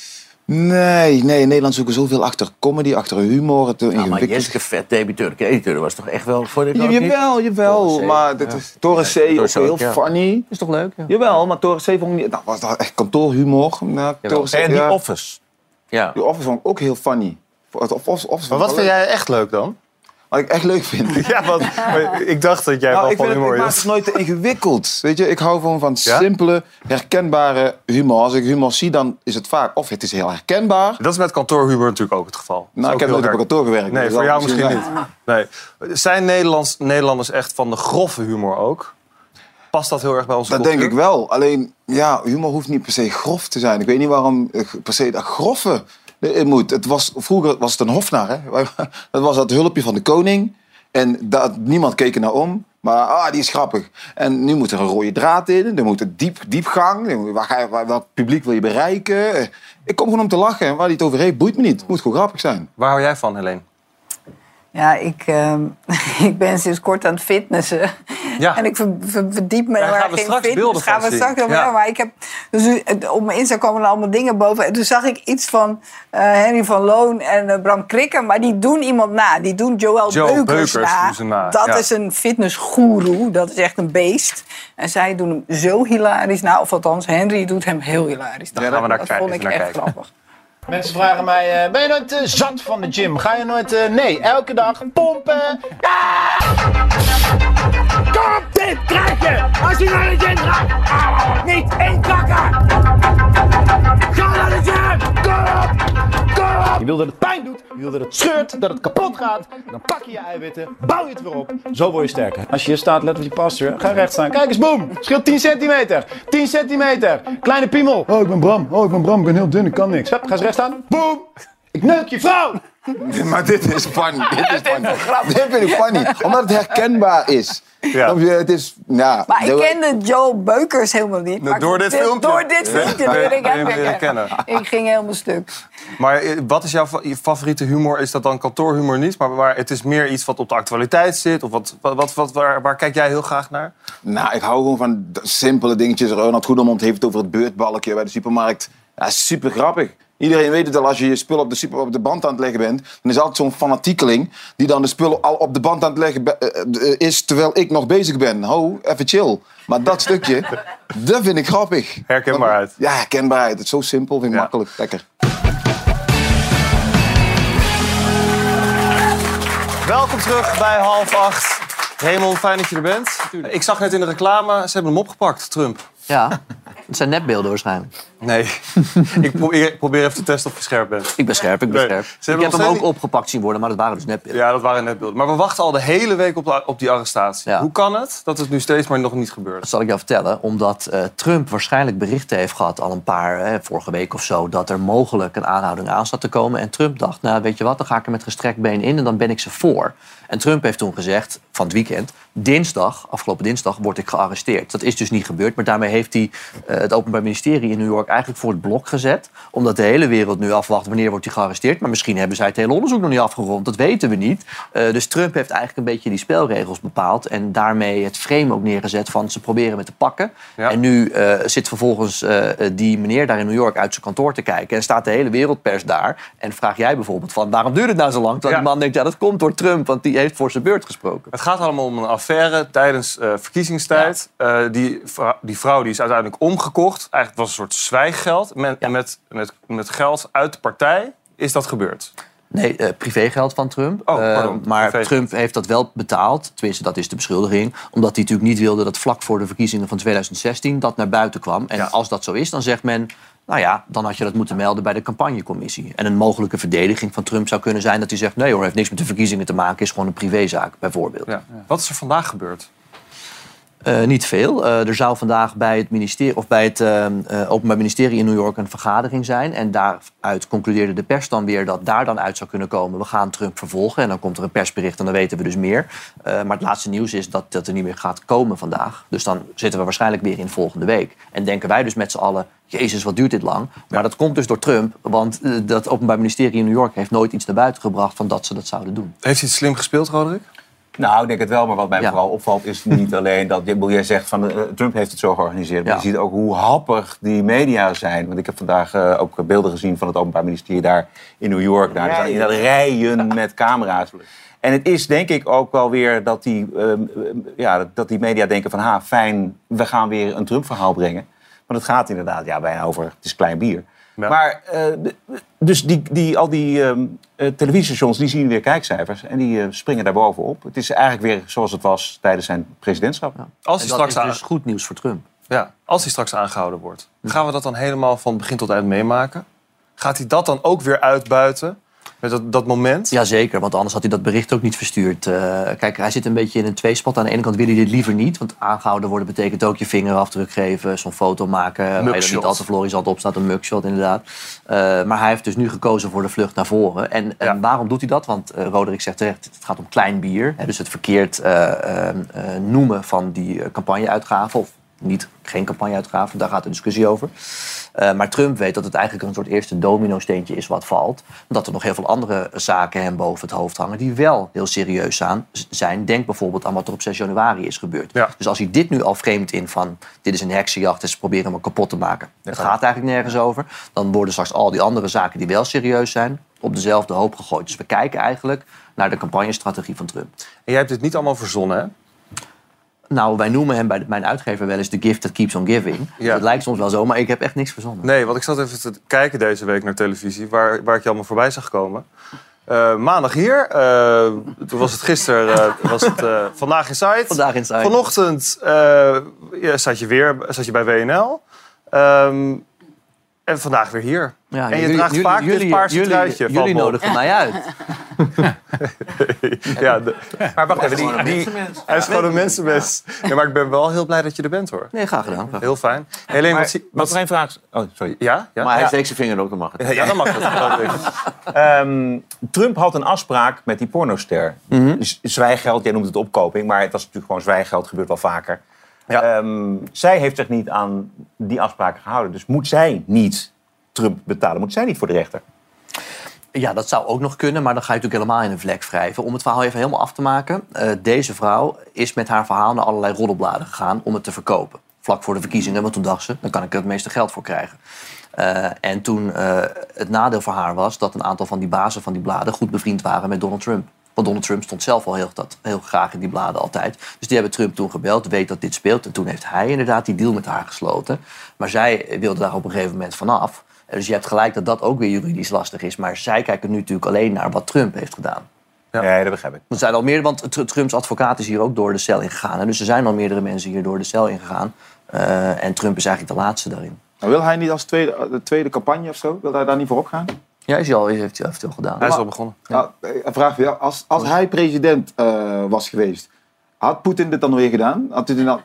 Nee, nee, in Nederland zoeken zoveel achter comedy, achter humor. Het Nou, maar. Jessica Vet, debiteur, de editeur, was toch echt wel voor de Ja, jawel, jawel. Maar dit is Torre C ook heel ja. funny. Is toch leuk? Ja. Jawel, maar Torre C vond ik niet... Dat was dat echt kantoorhumor. Nou, En die. Office. Ja. Die Office vond ik ook heel funny. Of, of, of, of, Maar wat vind jij echt leuk dan? Wat ik echt leuk vind. Ja, want ik dacht dat jij Nou, wel ik, van humor ik maak is. het nooit te ingewikkeld. Weet je, ik hou gewoon van Ja? simpele, herkenbare humor. Als ik humor zie, dan is het vaak of het is heel herkenbaar. Dat is met kantoorhumor natuurlijk ook het geval. Nou, ik heb nooit op een kantoor gewerkt. Nee, dus voor jou misschien niet. Nee. Zijn Nederlands, Nederlanders echt van de grove humor ook? Past dat heel erg bij onze Dat cultuur? denk ik wel. Alleen, ja, humor hoeft niet per se grof te zijn. Ik weet niet waarom eh, per se dat grove moet. Het was, vroeger was het een hofnar. Hè? Dat was dat hulpje van de koning. En dat, niemand keek er naar om. Maar ah, die is grappig. En nu moet er een rode draad in. Er moet een diep, diepgang. Waar welk publiek wil je bereiken? Ik kom gewoon om te lachen. En waar hij het over heeft, boeit me niet. Het moet gewoon grappig zijn. Waar hou jij van, Helene? Ja, ik, ehm, ik ben sinds kort aan het fitnessen. Ja. En ik ver- ver- verdiep me Daar straks fitness. beelden van gaan we straks over Ja. Maar ik heb, dus op mijn Insta komen er allemaal dingen boven. En toen zag ik iets van eh, Henry van Loon en eh, Bram Krikken. Maar die doen iemand na. Die doen Joël Joe Beukers, Beukers na. na, Dat ja. is een fitnessgoeroe. Dat is echt een beest. En zij doen hem zo hilarisch na. Of althans, Henry doet hem heel hilarisch. Daar gaan we naar dat kijken, vond ik echt kijken. grappig. Mensen vragen mij, eh, ben je nooit eh, zat van de gym? Ga je nooit, eh, nee, elke dag pompen. Kom dit krijg je als je naar de gym gaat. Niet inkakken. Ga naar de gym. Kom op. Kom op. Je wil dat het pijn doet, je wil dat het scheurt, dat het kapot gaat. Dan pak je je eiwitten, bouw je het weer op. Zo word je sterker. Als je hier staat, let op je posture. Ga recht staan. Kijk eens, boom. Scheelt 10 centimeter. 10 centimeter. Kleine piemel. Oh, ik ben Bram. Oh, ik ben Bram. Ik ben heel dun. Ik kan niks. Hup, ga eens recht staan. Boom. Ik neuk je vrouw. Maar dit is funny. Dit is funny. Dit vind ik funny. Omdat het herkenbaar is. Je? Het is, ja, Maar ik de- kende Joel Beukers helemaal niet. Maar door dit filmpje? Door dit filmpje Ja. leerde ik Ja, hem. Ik ging helemaal stuk. Maar eh, wat is jouw favoriete humor? Is dat dan kantoorhumor niet? Maar, maar het is meer iets wat op de actualiteit zit? Of wat, wat, wat, waar, waar kijk jij heel graag naar? Nou, ik hou gewoon van simpele dingetjes. Ronald Goedemond heeft het over het beurtbalkje bij de supermarkt. Ja, super grappig. Iedereen weet het al, als je je spullen op de, super, op de band aan het leggen bent... dan is altijd zo'n fanatiekeling die dan de spullen al op de band aan het leggen be- eh, eh, is... terwijl ik nog bezig ben. Ho, even chill. Maar dat stukje, dat vind ik grappig. Herkenbaarheid. Ja, herkenbaarheid. Het is zo simpel, vind ik makkelijk. Lekker. Welkom terug bij half acht. Raymond, fijn dat je er bent. Ik zag net in de reclame, ze hebben hem opgepakt, Trump. Ja, het zijn nepbeelden waarschijnlijk. Nee, ik probeer, ik probeer even te testen of je scherp bent. Ik ben scherp, ik ben Nee. scherp. Ze Ik heb hem ook opgepakt zien worden, maar dat waren dus nepbeelden. Ja, dat waren netbeelden. Maar we wachten al de hele week op, op die arrestatie. Hoe kan het dat het nu steeds maar nog niet gebeurt? Dat zal ik jou vertellen, omdat eh, Trump waarschijnlijk berichten heeft gehad al een paar, vorige week of zo, dat er mogelijk een aanhouding aan zat te komen. En Trump dacht, nou weet je wat, dan ga ik er met gestrekt been in en dan ben ik ze voor. En Trump heeft toen gezegd, van het weekend, dinsdag, afgelopen dinsdag, word ik gearresteerd. Dat is dus niet gebeurd, maar daarmee heeft hij eh, het Openbaar Ministerie in New York eigenlijk voor het blok gezet. Omdat de hele wereld nu afwacht wanneer wordt hij gearresteerd. Maar misschien hebben zij het hele onderzoek nog niet afgerond. Dat weten we niet. Eh, dus Trump heeft eigenlijk een beetje die spelregels bepaald. En daarmee het frame ook neergezet van ze proberen me te pakken. En nu eh, zit vervolgens eh, die meneer daar in New York uit zijn kantoor te kijken. En staat de hele wereldpers daar. En vraag jij bijvoorbeeld van waarom duurt het nou zo lang? Terwijl die man denkt, ja dat komt door Trump. Want die heeft voor zijn beurt gesproken. Het gaat allemaal om een affaire tijdens eh, verkiezingstijd. Eh, die, vrou- die vrouw die is uiteindelijk omgekocht. Eigenlijk was het een soort zwijggeld. Met, met, met, met geld uit de partij is dat gebeurd. Nee, eh, privégeld van Trump. Oh, Eh, maar. Trump heeft dat wel betaald. Tenminste, dat is de beschuldiging. Omdat hij natuurlijk niet wilde dat vlak voor de verkiezingen van 2016 dat naar buiten kwam. En als dat zo is, dan zegt men... Nou ja, dan had je dat moeten melden bij de campagnecommissie. En een mogelijke verdediging van Trump zou kunnen zijn dat hij zegt... nee hoor, heeft niks met de verkiezingen te maken, is gewoon een privézaak, bijvoorbeeld. Wat is er vandaag gebeurd? Eh, niet veel. Eh, er zou vandaag bij het, ministerie, of bij het eh, eh, Openbaar Ministerie in New York een vergadering zijn. En daaruit concludeerde de pers dan weer dat daar dan uit zou kunnen komen. We gaan Trump vervolgen. En dan komt er een persbericht en dan weten we dus meer. Maar het laatste nieuws is dat dat er niet meer gaat komen vandaag. Dus dan zitten we waarschijnlijk weer in volgende week. En denken wij dus met z'n allen. Jezus, wat duurt dit lang? Maar dat komt dus door Trump. Want dat Openbaar Ministerie in New York heeft nooit iets naar buiten gebracht van dat ze dat zouden doen. Heeft hij het slim gespeeld, Roderick? Nou, ik denk het wel. Maar wat mij vooral opvalt is niet alleen dat... Wil jij zegt van eh, Trump heeft het zo georganiseerd. Maar Ja. je ziet ook hoe happig die media zijn. Want ik heb vandaag eh, ook beelden gezien van het Openbaar Ministerie daar in New York. Daar staan inderdaad rijen met camera's. En het is denk ik ook wel weer dat die, ehm, ja, dat die media denken van... Ha, fijn, we gaan weer een Trump-verhaal brengen. Want het gaat inderdaad ja, bijna over, het is klein bier. Maar eh, dus die, die, al die ehm, eh, televisiestations die zien weer kijkcijfers en die eh, springen daar bovenop. Het is eigenlijk weer zoals het was tijdens zijn presidentschap. Als hij En dat straks is aan- dus goed nieuws voor Trump. Ja, als hij straks aangehouden wordt, gaan we dat dan helemaal van begin tot eind meemaken? Gaat hij dat dan ook weer uitbuiten? Met dat, dat moment? Jazeker, want anders had hij dat bericht ook niet verstuurd. Eh, kijk, hij zit een beetje in een tweespot. Aan de ene kant wil hij dit liever niet. Want aangehouden worden betekent ook je vingerafdruk geven. Zo'n foto maken. Waar je er niet al te florisant op staat. Een mugshot inderdaad. Eh, maar hij heeft dus nu gekozen voor de vlucht naar voren. En, en waarom doet hij dat? Want eh, Roderick zegt terecht, het gaat om klein bier. Hè, dus het verkeerd noemen van die campagneuitgaven. Of niet, geen campagneuitgaven, daar gaat de discussie over. Eh, maar Trump weet dat het eigenlijk een soort eerste domino-steentje is wat valt. Dat er nog heel veel andere zaken hem boven het hoofd hangen... die wel heel serieus aan- zijn. Denk bijvoorbeeld aan wat er op 6 januari is gebeurd. Dus als hij dit nu al vreemd in van... dit is een heksenjacht en ze proberen me kapot te maken. Het gaat eigenlijk nergens over. Dan worden straks al die andere zaken die wel serieus zijn... op dezelfde hoop gegooid. Dus we kijken eigenlijk naar de campagnestrategie van Trump. En jij hebt dit niet allemaal verzonnen, hè? Nou, wij noemen hem bij mijn uitgever wel eens de gift that keeps on giving. Het lijkt soms wel zo, maar ik heb echt niks verzonnen. Nee, want ik zat even te kijken deze week naar televisie, waar, waar ik je allemaal voorbij zag komen. Eh, maandag hier, eh, toen was het gisteren, eh, was het Vandaag Inside. Vandaag Inside. Vanochtend eh, ja, zat je weer zat je bij WNL. Ehm, en vandaag weer hier. Ja, en je jullie- draagt jullie- vaak dit paarse jullie- truitje. jullie nodigen mij uit. ja, de- maar wacht even, die, Hij is die, gewoon een mensenmens. Hij is gewoon een mensenmens. Ja, maar ik ben wel heel blij dat je er bent, hoor. Nee, graag gedaan. Heel fijn. Helene, Maar wat, zie- wat er een vraag is- Oh, sorry. Ja? ja? Maar hij ja. steekt zijn vinger ook, dan mag het. Ja, dan mag het. Ehm, Trump had een afspraak met die pornoster. Z- Zwijgeld, jij noemt het opkoping, maar het was natuurlijk gewoon zwijgeld, gebeurt wel vaker. Ehm, zij heeft zich niet aan die afspraken gehouden. Dus moet zij niet Trump betalen? Moet zij niet voor de rechter? Ja, dat zou ook nog kunnen, maar dan ga je natuurlijk helemaal in een vlek wrijven. Om het verhaal even helemaal af te maken. eh, deze vrouw is met haar verhaal naar allerlei roddelbladen gegaan om het te verkopen. Vlak voor de verkiezingen, want toen dacht ze, dan kan ik er het meeste geld voor krijgen. Eh, en toen eh, het nadeel voor haar was dat een aantal van die bazen van die bladen goed bevriend waren met Donald Trump. Want Donald Trump stond zelf al heel, dat, heel graag in die bladen altijd. Dus die hebben Trump toen gebeld, weet dat dit speelt. En toen heeft hij inderdaad die deal met haar gesloten. Maar zij wilde daar op een gegeven moment vanaf. Eh, Dus je hebt gelijk dat dat ook weer juridisch lastig is. Maar zij kijken nu natuurlijk alleen naar wat Trump heeft gedaan. Ja, nee, dat begrijp ik. Er zijn al meer, want Tr- Trumps advocaat is hier ook door de cel ingegaan. hè. Dus er zijn al meerdere mensen hier door de cel ingegaan. Eh, en Trump is eigenlijk de laatste daarin. Maar wil hij niet als tweede, de tweede campagne of zo? Wil hij daar niet voor opgaan? Ja, is hij al, heeft hij heeft hij al gedaan. Hij is al begonnen. Ja, een vraag jou. Als, als hij president eh, was geweest, had Poetin dit dan weer gedaan? Had dan...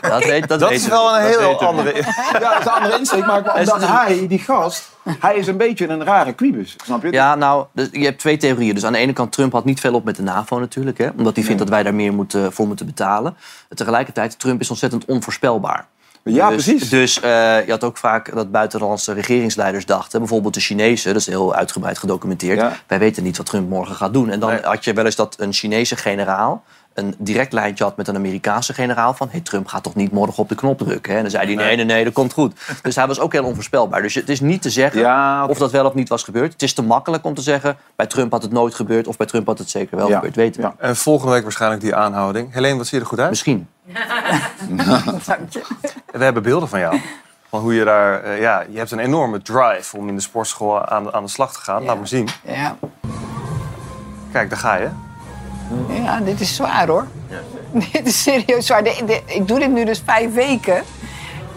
Dat, weet, dat, is wel we. een heel andere... Ja, dat is een andere insteek. Maar omdat hij, die gast, hij is een beetje een rare quibus. Snap je? Ja, nou, dus je hebt twee theorieën. Dus aan de ene kant, Trump had niet veel op met de NAVO natuurlijk. Hè, omdat hij vindt dat wij daar meer moeten, voor moeten betalen. Tegelijkertijd, Trump is ontzettend onvoorspelbaar. Ja, dus, precies. Dus eh, je had ook vaak dat buitenlandse regeringsleiders dachten... bijvoorbeeld de Chinezen, dat is heel uitgebreid gedocumenteerd... wij weten niet wat Trump morgen gaat doen. En dan had je wel eens dat een Chinese generaal... een direct lijntje had met een Amerikaanse generaal... van hey, Trump gaat toch niet morgen op de knop drukken? Hè? En dan zei hij, nee, nee, nee, dat komt goed. Dus hij was ook heel onvoorspelbaar. Dus het is niet te zeggen of dat wel of niet was gebeurd. Het is te makkelijk om te zeggen... bij Trump had het nooit gebeurd... of bij Trump had het zeker wel gebeurd, weten we. En volgende week waarschijnlijk die aanhouding. Helene, wat zie je er goed uit? Misschien. We hebben beelden van jou. Van hoe je daar... eh, ja, je hebt een enorme drive om in de sportschool aan, de- aan de slag te gaan. Laat maar zien. Ja. Kijk, daar ga je. Ja, dit is zwaar hoor. dit is serieus zwaar. De- de- ik doe dit nu dus vijf weken.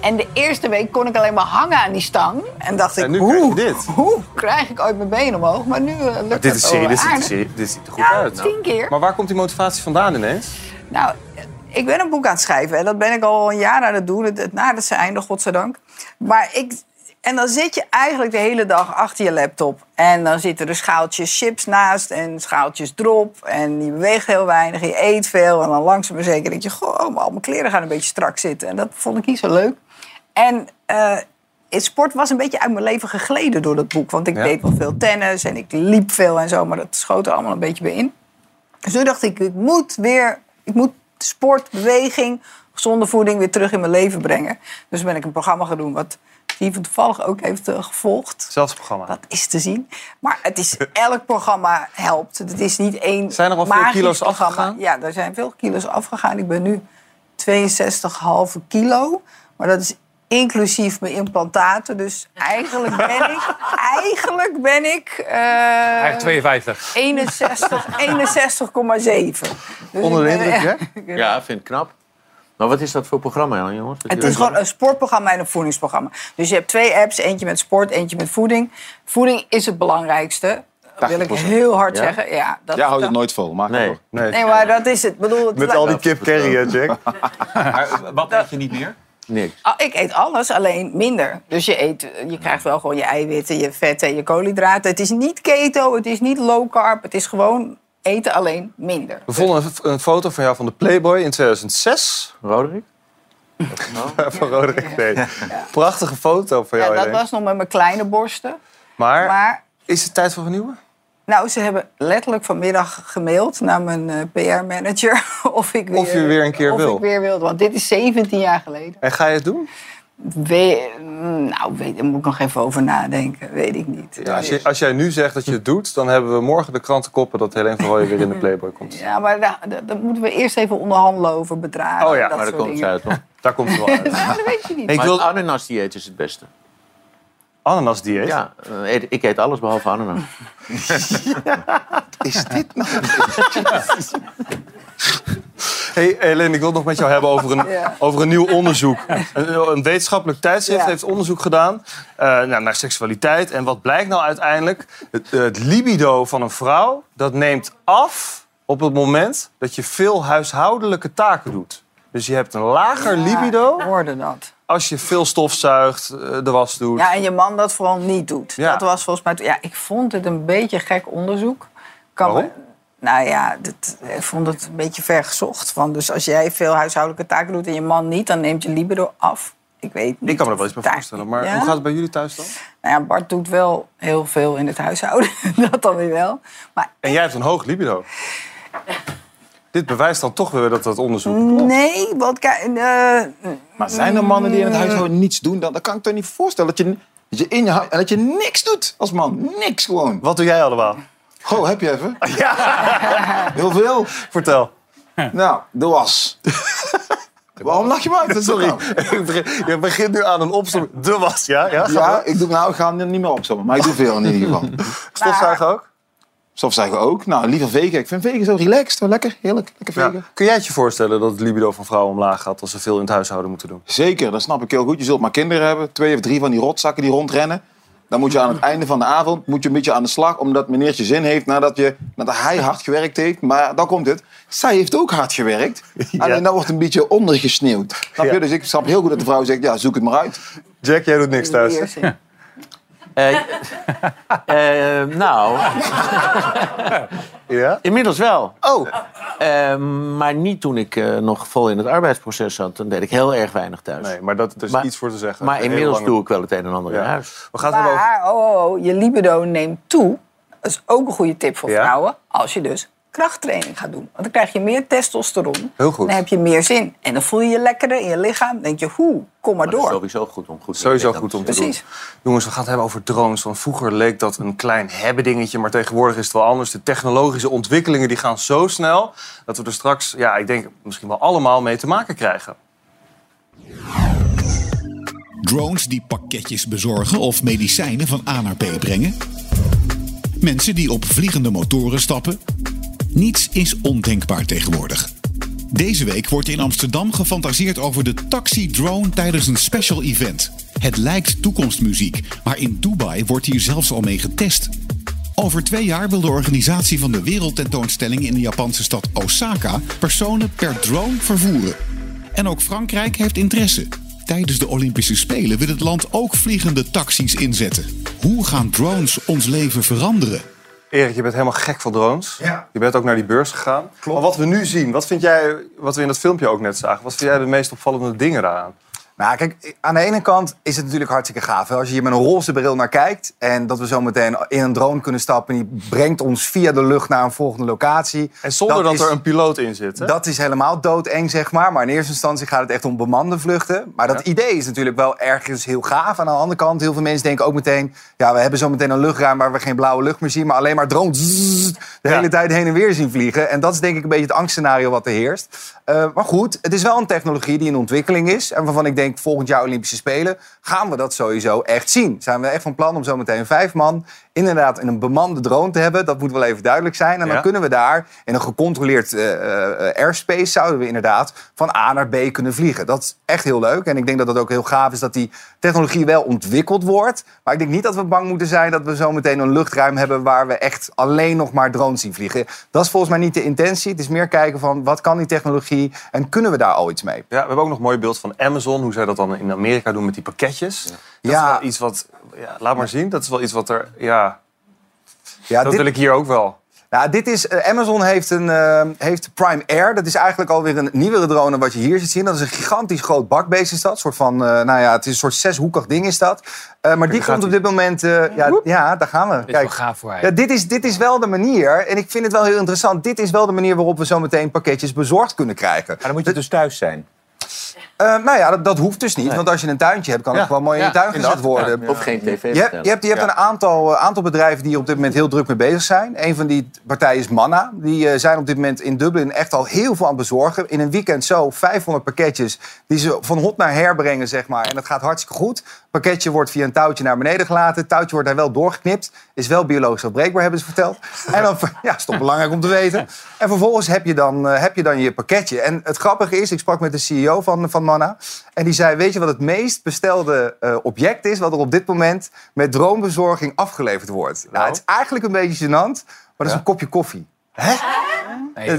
En de eerste week kon ik alleen maar hangen aan die stang. En dacht ik, En hoe, krijg hoe krijg ik ooit mijn been omhoog? Maar nu eh, lukt Maar dit, is het serie, wel dit, ziet, er dit ziet er goed Ja, uit. tien keer. Maar waar komt die motivatie vandaan ineens? Nou, ik ben een boek aan het schrijven. En dat ben ik al een jaar aan het doen. Het, het nadert zijn einde, godzijdank. Maar ik... En dan zit je eigenlijk de hele dag achter je laptop. En dan zitten er schaaltjes chips naast en schaaltjes drop. En je beweegt heel weinig, je eet veel. En dan langzaam maar zeker denk je... Goh, al mijn kleren gaan een beetje strak zitten. En dat vond ik niet zo leuk. En het sport was een beetje uit mijn leven gegleden door dat boek. Want ik Ja. deed wel veel tennis en ik liep veel en zo. Maar dat schoot er allemaal een beetje bij in. Dus toen dacht ik, ik moet weer, ik moet sport, beweging, gezonde voeding weer terug in mijn leven brengen. Dus ben ik een programma gaan doen wat Steven toevallig ook heeft eh, gevolgd. Zelfs programma. Dat is te zien. Maar het is, elk programma helpt. Het is niet één Zijn er al veel kilo's programma. afgegaan? Ja, er zijn veel kilo's afgegaan. Ik ben nu 62,5 kilo. Maar dat is inclusief mijn implantaten. Dus eigenlijk ben ik... eigenlijk ben ik... eh, Eigenlijk 52. 61, 61,7. Dus Onder de indruk, hè? Ja, vind ik knap. Maar wat is dat voor programma, jongens? Het is gewoon een sportprogramma en een voedingsprogramma. Dus je hebt twee apps, eentje met sport, eentje met voeding. Voeding is het belangrijkste. Dat wil ik 80%. heel hard Ja? zeggen. Ja, dat, Jij houdt het nooit vol, maak nee. Nee, maar dat is het. Bedoel, het Met al die kip curry, hè, Jack? wat eet je niet meer? Niks. Ah, ik eet alles, alleen minder. Dus je, eet, je krijgt wel gewoon je eiwitten, je vetten en je koolhydraten. Het is niet keto, het is niet low carb. Het is gewoon eten alleen minder. We vonden een, een foto van jou van de Playboy in 2006. Roderick? van Roderick, nee. Prachtige foto van Ja, jou, dat Helene. was nog met mijn kleine borsten. Maar, Maar is het tijd voor vernieuwen? Nou, ze hebben letterlijk vanmiddag gemaild naar mijn eh, PR-manager of ik weer, Of je weer een keer of wil. ik weer wilde. Want dit is 17 jaar geleden. En ga je het doen? We, nou, weet, daar moet ik nog even over nadenken. Weet ik niet. Ja, als, je, als jij nu zegt dat je het doet, dan hebben we morgen de krantenkoppen dat Helene van Rooyen weer in de Playboy komt. Ja, maar daar, moeten we eerst even onderhandelen over bedragen. Oh ja, dat maar daar komt ze uit, hoor. Daar komt ze wel uit. Nou, dat weet je niet. Ik maar wil- het ananas-dieet is het beste. Ananas-dieet? Ja, eh, ik eet alles behalve ananas. is dit nou? Hey, Helene, ik wil het nog met jou hebben over een, Ja. over een nieuw onderzoek. Een, een wetenschappelijk tijdschrift Ja. heeft onderzoek gedaan eh, nou, naar seksualiteit. En wat blijkt nou uiteindelijk? Het, het libido van een vrouw, dat neemt af op het moment dat je veel huishoudelijke taken doet. Dus je hebt een lager libido hoorde dat. als je veel stofzuigt, eh, de was doet. Ja, en je man dat vooral niet doet. Ja. Dat was volgens mij... Ja, ik vond het een beetje gek onderzoek. Kan me- Waarom? Nou ja, dit, ik vond het een beetje vergezocht. Van, dus als jij veel huishoudelijke taken doet en je man niet... dan neemt je libido af. Ik weet niet. Ik kan me er wel iets bij voorstellen. Maar Ja? hoe gaat het bij jullie thuis dan? Nou ja, Bart doet wel heel veel in het huishouden. dat dan weer wel. Maar En jij hebt een hoog libido. Dit bewijst dan toch weer dat dat onderzoek nee, want kijk... eh, Maar zijn er mannen die in het huishouden niets doen? Dan, dan kan ik toch niet voorstellen dat je, dat je in je dat je niks doet als man. Niks gewoon. Wat doe jij allemaal? Goh, heb je even? Ja. Heel veel. Vertel. Nou, de was. Waarom lach je me uit? Sorry, je begint nu aan een opsom. De was, ja? Ja, Ja, maar. ik doe, nou, ik ga hem niet meer opzommen. Maar ik doe veel in ieder geval. Stofzuigen ook? Stofzuigen ook. Nou, liever vegen. Ik vind vegen zo relaxed. Zo lekker. Heerlijk. Lekker Ja. vegen. Kun jij het je voorstellen dat het libido van vrouwen omlaag gaat als ze veel in het huishouden moeten doen? Zeker, dat snap ik heel goed. Je zult maar kinderen hebben. Twee of drie van die rotzakken die rondrennen. Dan moet je aan het einde van de avond moet je een beetje aan de slag. Omdat meneertje zin heeft nadat, je, nadat hij hard gewerkt heeft. Maar dan komt het. Zij heeft ook hard gewerkt. Alleen dan wordt een beetje ondergesneeuwd. Snap je? Ja. Dus ik snap heel goed dat de vrouw zegt, ja, zoek het maar uit. Jack, jij doet niks thuis. Eh, eh, nou, ja? inmiddels wel. Oh. Eh, maar niet toen ik eh, nog vol in het arbeidsproces zat. Dan deed ik heel erg weinig thuis. Nee, maar dat is Maar- iets voor te zeggen. Maar inmiddels lange- doe ik wel het een en ander Ja. in huis. We gaan het hebben over... Maar, oh, oh, oh, je libido neemt toe. Dat is ook een goede tip voor Ja? vrouwen. Als je dus krachttraining gaat doen. Want dan krijg je meer testosteron. Heel goed. Dan heb je meer zin. En dan voel je je lekkerder in je lichaam. Dan denk je, hoe, kom maar Dat is door. sowieso goed om goed te Sowieso goed om te Precies. doen. Jongens, we gaan het hebben over drones. Want vroeger leek dat een klein hebbedingetje, maar tegenwoordig is het wel anders. De technologische ontwikkelingen die gaan zo snel dat we er straks, ja, ik denk misschien wel allemaal mee te maken krijgen. Drones die pakketjes bezorgen of medicijnen van A naar B brengen. Mensen die op vliegende motoren stappen. Niets is ondenkbaar tegenwoordig. Deze week wordt in Amsterdam gefantaseerd over de taxi-drone tijdens een special event. Het lijkt toekomstmuziek, maar in Dubai wordt hier zelfs al mee getest. Over twee jaar wil de organisatie van de wereldtentoonstelling in de Japanse stad Osaka personen per drone vervoeren. En ook Frankrijk heeft interesse. Tijdens de Olympische Spelen wil het land ook vliegende taxis inzetten. Hoe gaan drones ons leven veranderen? Erik, je bent helemaal gek van drones. Je bent ook naar die beurs gegaan. Maar wat we nu zien, wat vind jij, wat we in dat filmpje ook net zagen, wat vind jij de meest opvallende dingen daaraan? Nou, kijk, aan de ene kant is het natuurlijk hartstikke gaaf. hè. Als je hier met een roze bril naar kijkt... en dat we zo meteen in een drone kunnen stappen... en die brengt ons via de lucht naar een volgende locatie. En zonder dat, is- er een piloot in zit. Hè? Dat is helemaal doodeng, zeg maar. Maar in eerste instantie gaat het echt om bemande vluchten. Maar dat idee is natuurlijk wel ergens heel gaaf. Aan de andere kant, heel veel mensen denken ook meteen... ja, we hebben zo meteen een luchtruim waar we geen blauwe lucht meer zien... maar alleen maar drones de hele tijd heen en weer zien vliegen. En dat is denk ik een beetje het angstscenario wat er heerst. Eh, maar goed, het is wel een technologie die in ontwikkeling is... en waarvan ik denk, volgend jaar Olympische Spelen... gaan we dat sowieso echt zien. Zijn we echt van plan om zo meteen vijf man... inderdaad in een bemande drone te hebben. Dat moet wel even duidelijk zijn. En dan Ja. kunnen we daar in een gecontroleerd eh, eh, airspace... zouden we inderdaad van A naar B kunnen vliegen. Dat is echt heel leuk. En ik denk dat het ook heel gaaf is dat die technologie wel ontwikkeld wordt. Maar ik denk niet dat we bang moeten zijn dat we zo meteen een luchtruim hebben... waar we echt alleen nog maar drones zien vliegen. Dat is volgens mij niet de intentie. Het is meer kijken van wat kan die technologie en kunnen we daar al iets mee? Ja, we hebben ook nog een mooi beeld van Amazon, hoe zij dat dan in Amerika doen met die pakketjes. Dat is Ja. wel iets wat, ja, laat maar zien, dat is wel iets wat er, ja, Ja, dat dit- wil ik hier ook wel. Nou, dit is, eh, Amazon heeft, een, eh, heeft Prime Air. Dat is eigenlijk alweer een nieuwere drone wat je hier ziet zien. Dat is een gigantisch groot bakbeest is dat. Een soort van, eh, nou ja, het is een soort zeshoekig ding is dat. Eh, maar die komt op dit moment... eh, ja, ja, daar gaan we. Dit is wel gaaf voor. Ja, dit, is, dit is wel de manier, en ik vind het wel heel interessant... dit is wel de manier waarop we zo meteen pakketjes bezorgd kunnen krijgen. Maar dan moet je dus thuis zijn. Eh, nou ja, dat, dat hoeft dus niet. Want als je een tuintje hebt, kan het Ja. gewoon mooi in je Ja, tuin gezet worden. Ja. Of geen tv Je hebt, je hebt, je hebt Ja. een aantal, eh, aantal bedrijven die op dit moment heel druk mee bezig zijn. Een van die partijen is Manna. Die eh, zijn op dit moment in Dublin echt al heel veel aan het bezorgen. In een weekend zo 500 pakketjes die ze van hot naar her brengen, zeg maar. En dat gaat hartstikke goed. Het pakketje wordt via een touwtje naar beneden gelaten. Het touwtje wordt daar wel doorgeknipt. Is wel biologisch afbreekbaar, hebben ze verteld. En dan, ja, is toch belangrijk om te weten. En vervolgens heb je dan, eh, heb je, dan je pakketje. En het grappige is, ik sprak met de CEO van, van Manna. En die zei, weet je wat het meest bestelde eh, object is... wat er op dit moment met droombezorging afgeleverd wordt? Nou, het is eigenlijk een beetje gênant, maar dat is een kopje koffie. Hè?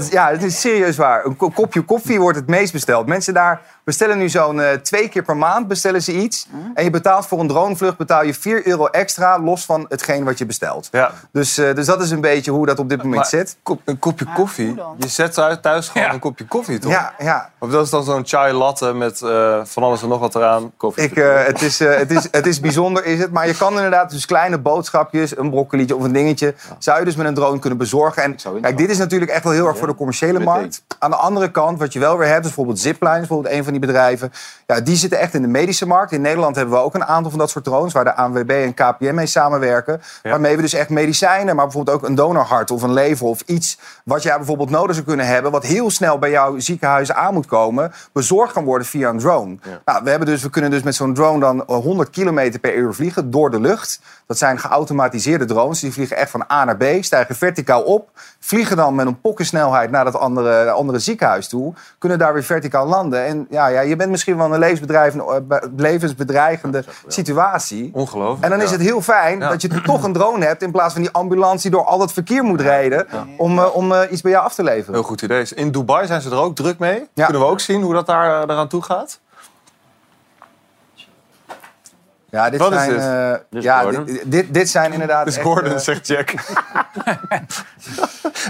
Ja, het is serieus waar. Een ko- kopje koffie wordt het meest besteld. Mensen daar bestellen nu zo'n eh, twee keer per maand bestellen ze iets. En je betaalt voor een dronevlucht betaal je 4 euro extra... los van hetgeen wat je bestelt. Ja. Dus, eh, dus dat is een beetje hoe dat op dit moment Maar zit. kop- een kopje koffie, je zet thuis, gewoon een kopje koffie, toch? Ja, ja. Of dat is dan zo'n chai latte met eh, van alles en nog wat eraan. Ik, eh, het, is, eh, het, is, het is bijzonder, is het. Maar je kan inderdaad dus kleine boodschapjes, een broccolietje of een dingetje... zou je dus met een drone kunnen bezorgen. En kijk, dit is natuurlijk echt wel heel erg voor de commerciële markt. Aan de andere kant, wat je wel weer hebt, is bijvoorbeeld Zipline... bijvoorbeeld een van die bedrijven. Ja, die zitten echt in de medische markt. In Nederland hebben we ook een aantal van dat soort drones... waar de ANWB en KPM mee samenwerken. Waarmee we dus echt medicijnen, maar bijvoorbeeld ook een donorhart... of een lever of iets wat jij bijvoorbeeld nodig zou kunnen hebben... wat heel snel bij jouw ziekenhuis aan moet komen... bezorgd kan worden via een drone. Nou, we, hebben dus, we kunnen dus met zo'n drone dan eh, 100 kilometer per uur vliegen door de lucht. Dat zijn geautomatiseerde drones. Die vliegen echt van A naar B, stijgen verticaal op... vliegen dan met een pokkensnelheid naar dat andere, andere ziekenhuis toe... kunnen daar weer verticaal landen. En ja, ja, je bent misschien wel een levensbedreigende, eh, levensbedreigende situatie. Ongelooflijk. En dan is het heel fijn Ja. dat je toch een drone hebt... in plaats van die ambulance die door al dat verkeer moet rijden... om, eh, om eh, iets bij jou af te leveren. Heel goed idee. In Dubai zijn ze er ook druk mee. Kunnen we ook zien hoe dat daar eh, eraan toe gaat? Ja, dit Wat is zijn, dit? eh, Dit is ja, dit, dit, dit zijn inderdaad. Dit is echt, Gordon, eh, zegt Jack.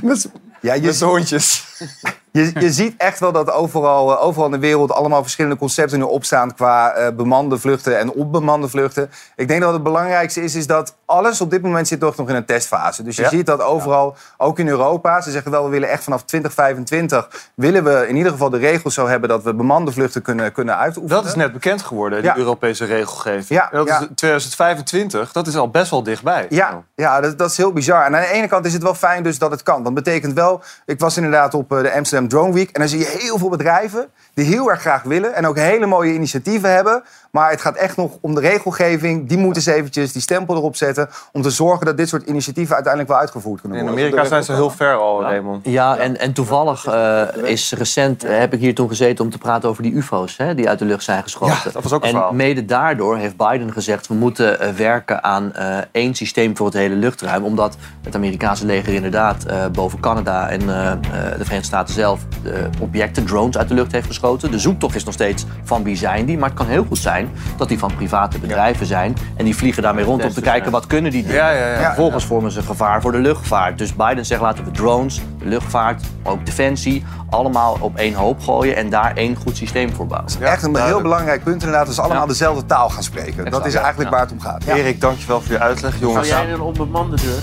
met ja, je, hondjes. Je, je ziet echt wel dat overal, eh, overal in de wereld allemaal verschillende concepten nu opstaan qua eh, bemande vluchten en onbemande vluchten. Ik denk dat het belangrijkste is, is dat alles op dit moment zit toch nog in een testfase. Dus je Ja. ziet dat overal, ook in Europa, ze zeggen wel, we willen echt vanaf 2025, willen we in ieder geval de regels zo hebben dat we bemande vluchten kunnen, kunnen uitoefenen. Dat is net bekend geworden, die Ja. Europese regelgeving. Ja, En dat ja. is 2025, dat is al best wel dichtbij. Ja, ja dat, dat is heel bizar. En aan de ene kant is het wel fijn dus dat het kan. Dat betekent wel... Ik was inderdaad op eh, de Amsterdam Drone Week... en dan zie je heel veel bedrijven die heel erg graag willen... en ook hele mooie initiatieven hebben. Maar het gaat echt nog om de regelgeving. Die moeten eens eventjes die stempel erop zetten... om te zorgen dat dit soort initiatieven uiteindelijk wel uitgevoerd kunnen In worden. Amerika zijn ze heel ver al, Raymond. Ja, en, en toevallig eh, is recent, eh, heb ik hier toen gezeten om te praten over die ufo's hè, die uit de lucht zijn geschoten. Ja, dat was ook een en verhaal. mede daardoor heeft Biden gezegd, we moeten eh, werken aan eh, één systeem voor het hele luchtruim. Omdat het Amerikaanse leger inderdaad eh, boven Canada en de Verenigde Staten zelf de objecten, drones uit de lucht heeft geschoten. De zoektocht is nog steeds van wie zijn die, maar het kan heel goed zijn dat die van private bedrijven zijn. En die vliegen daarmee rond om te kijken wat kunnen die dingen. Ja, ja, ja. Vervolgens vormen ze gevaar voor de luchtvaart. Dus Biden zegt laten we drones, de luchtvaart, maar ook defensie, allemaal op één hoop gooien en daar één goed systeem voor bouwen. Echt een heel belangrijk punt inderdaad. Dat ze allemaal dezelfde taal gaan spreken. Dat is eigenlijk Ja. waar het om gaat. Ja. Erik, dankjewel voor je uitleg, jongens. Zou jij een onbemande deur?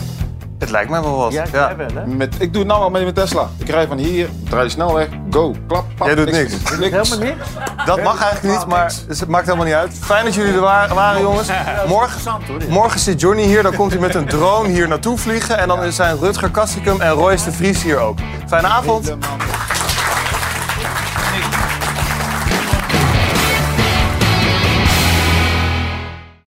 Het lijkt mij wel wat. Ja, wel, hè? Met, ik doe het nou al met mijn Tesla. Ik rij van hier, draai de snelweg, go, klap, klap. Jij doet niks. Helemaal niks? Dat mag eigenlijk niet, maar het maakt helemaal niet uit. Fijn dat jullie er wa- waren, jongens. Morgen, morgen zit Johnny hier, dan komt hij met een drone hier naartoe vliegen. En dan zijn Rutger Kastikum en Royce de Vries hier ook. Fijne avond.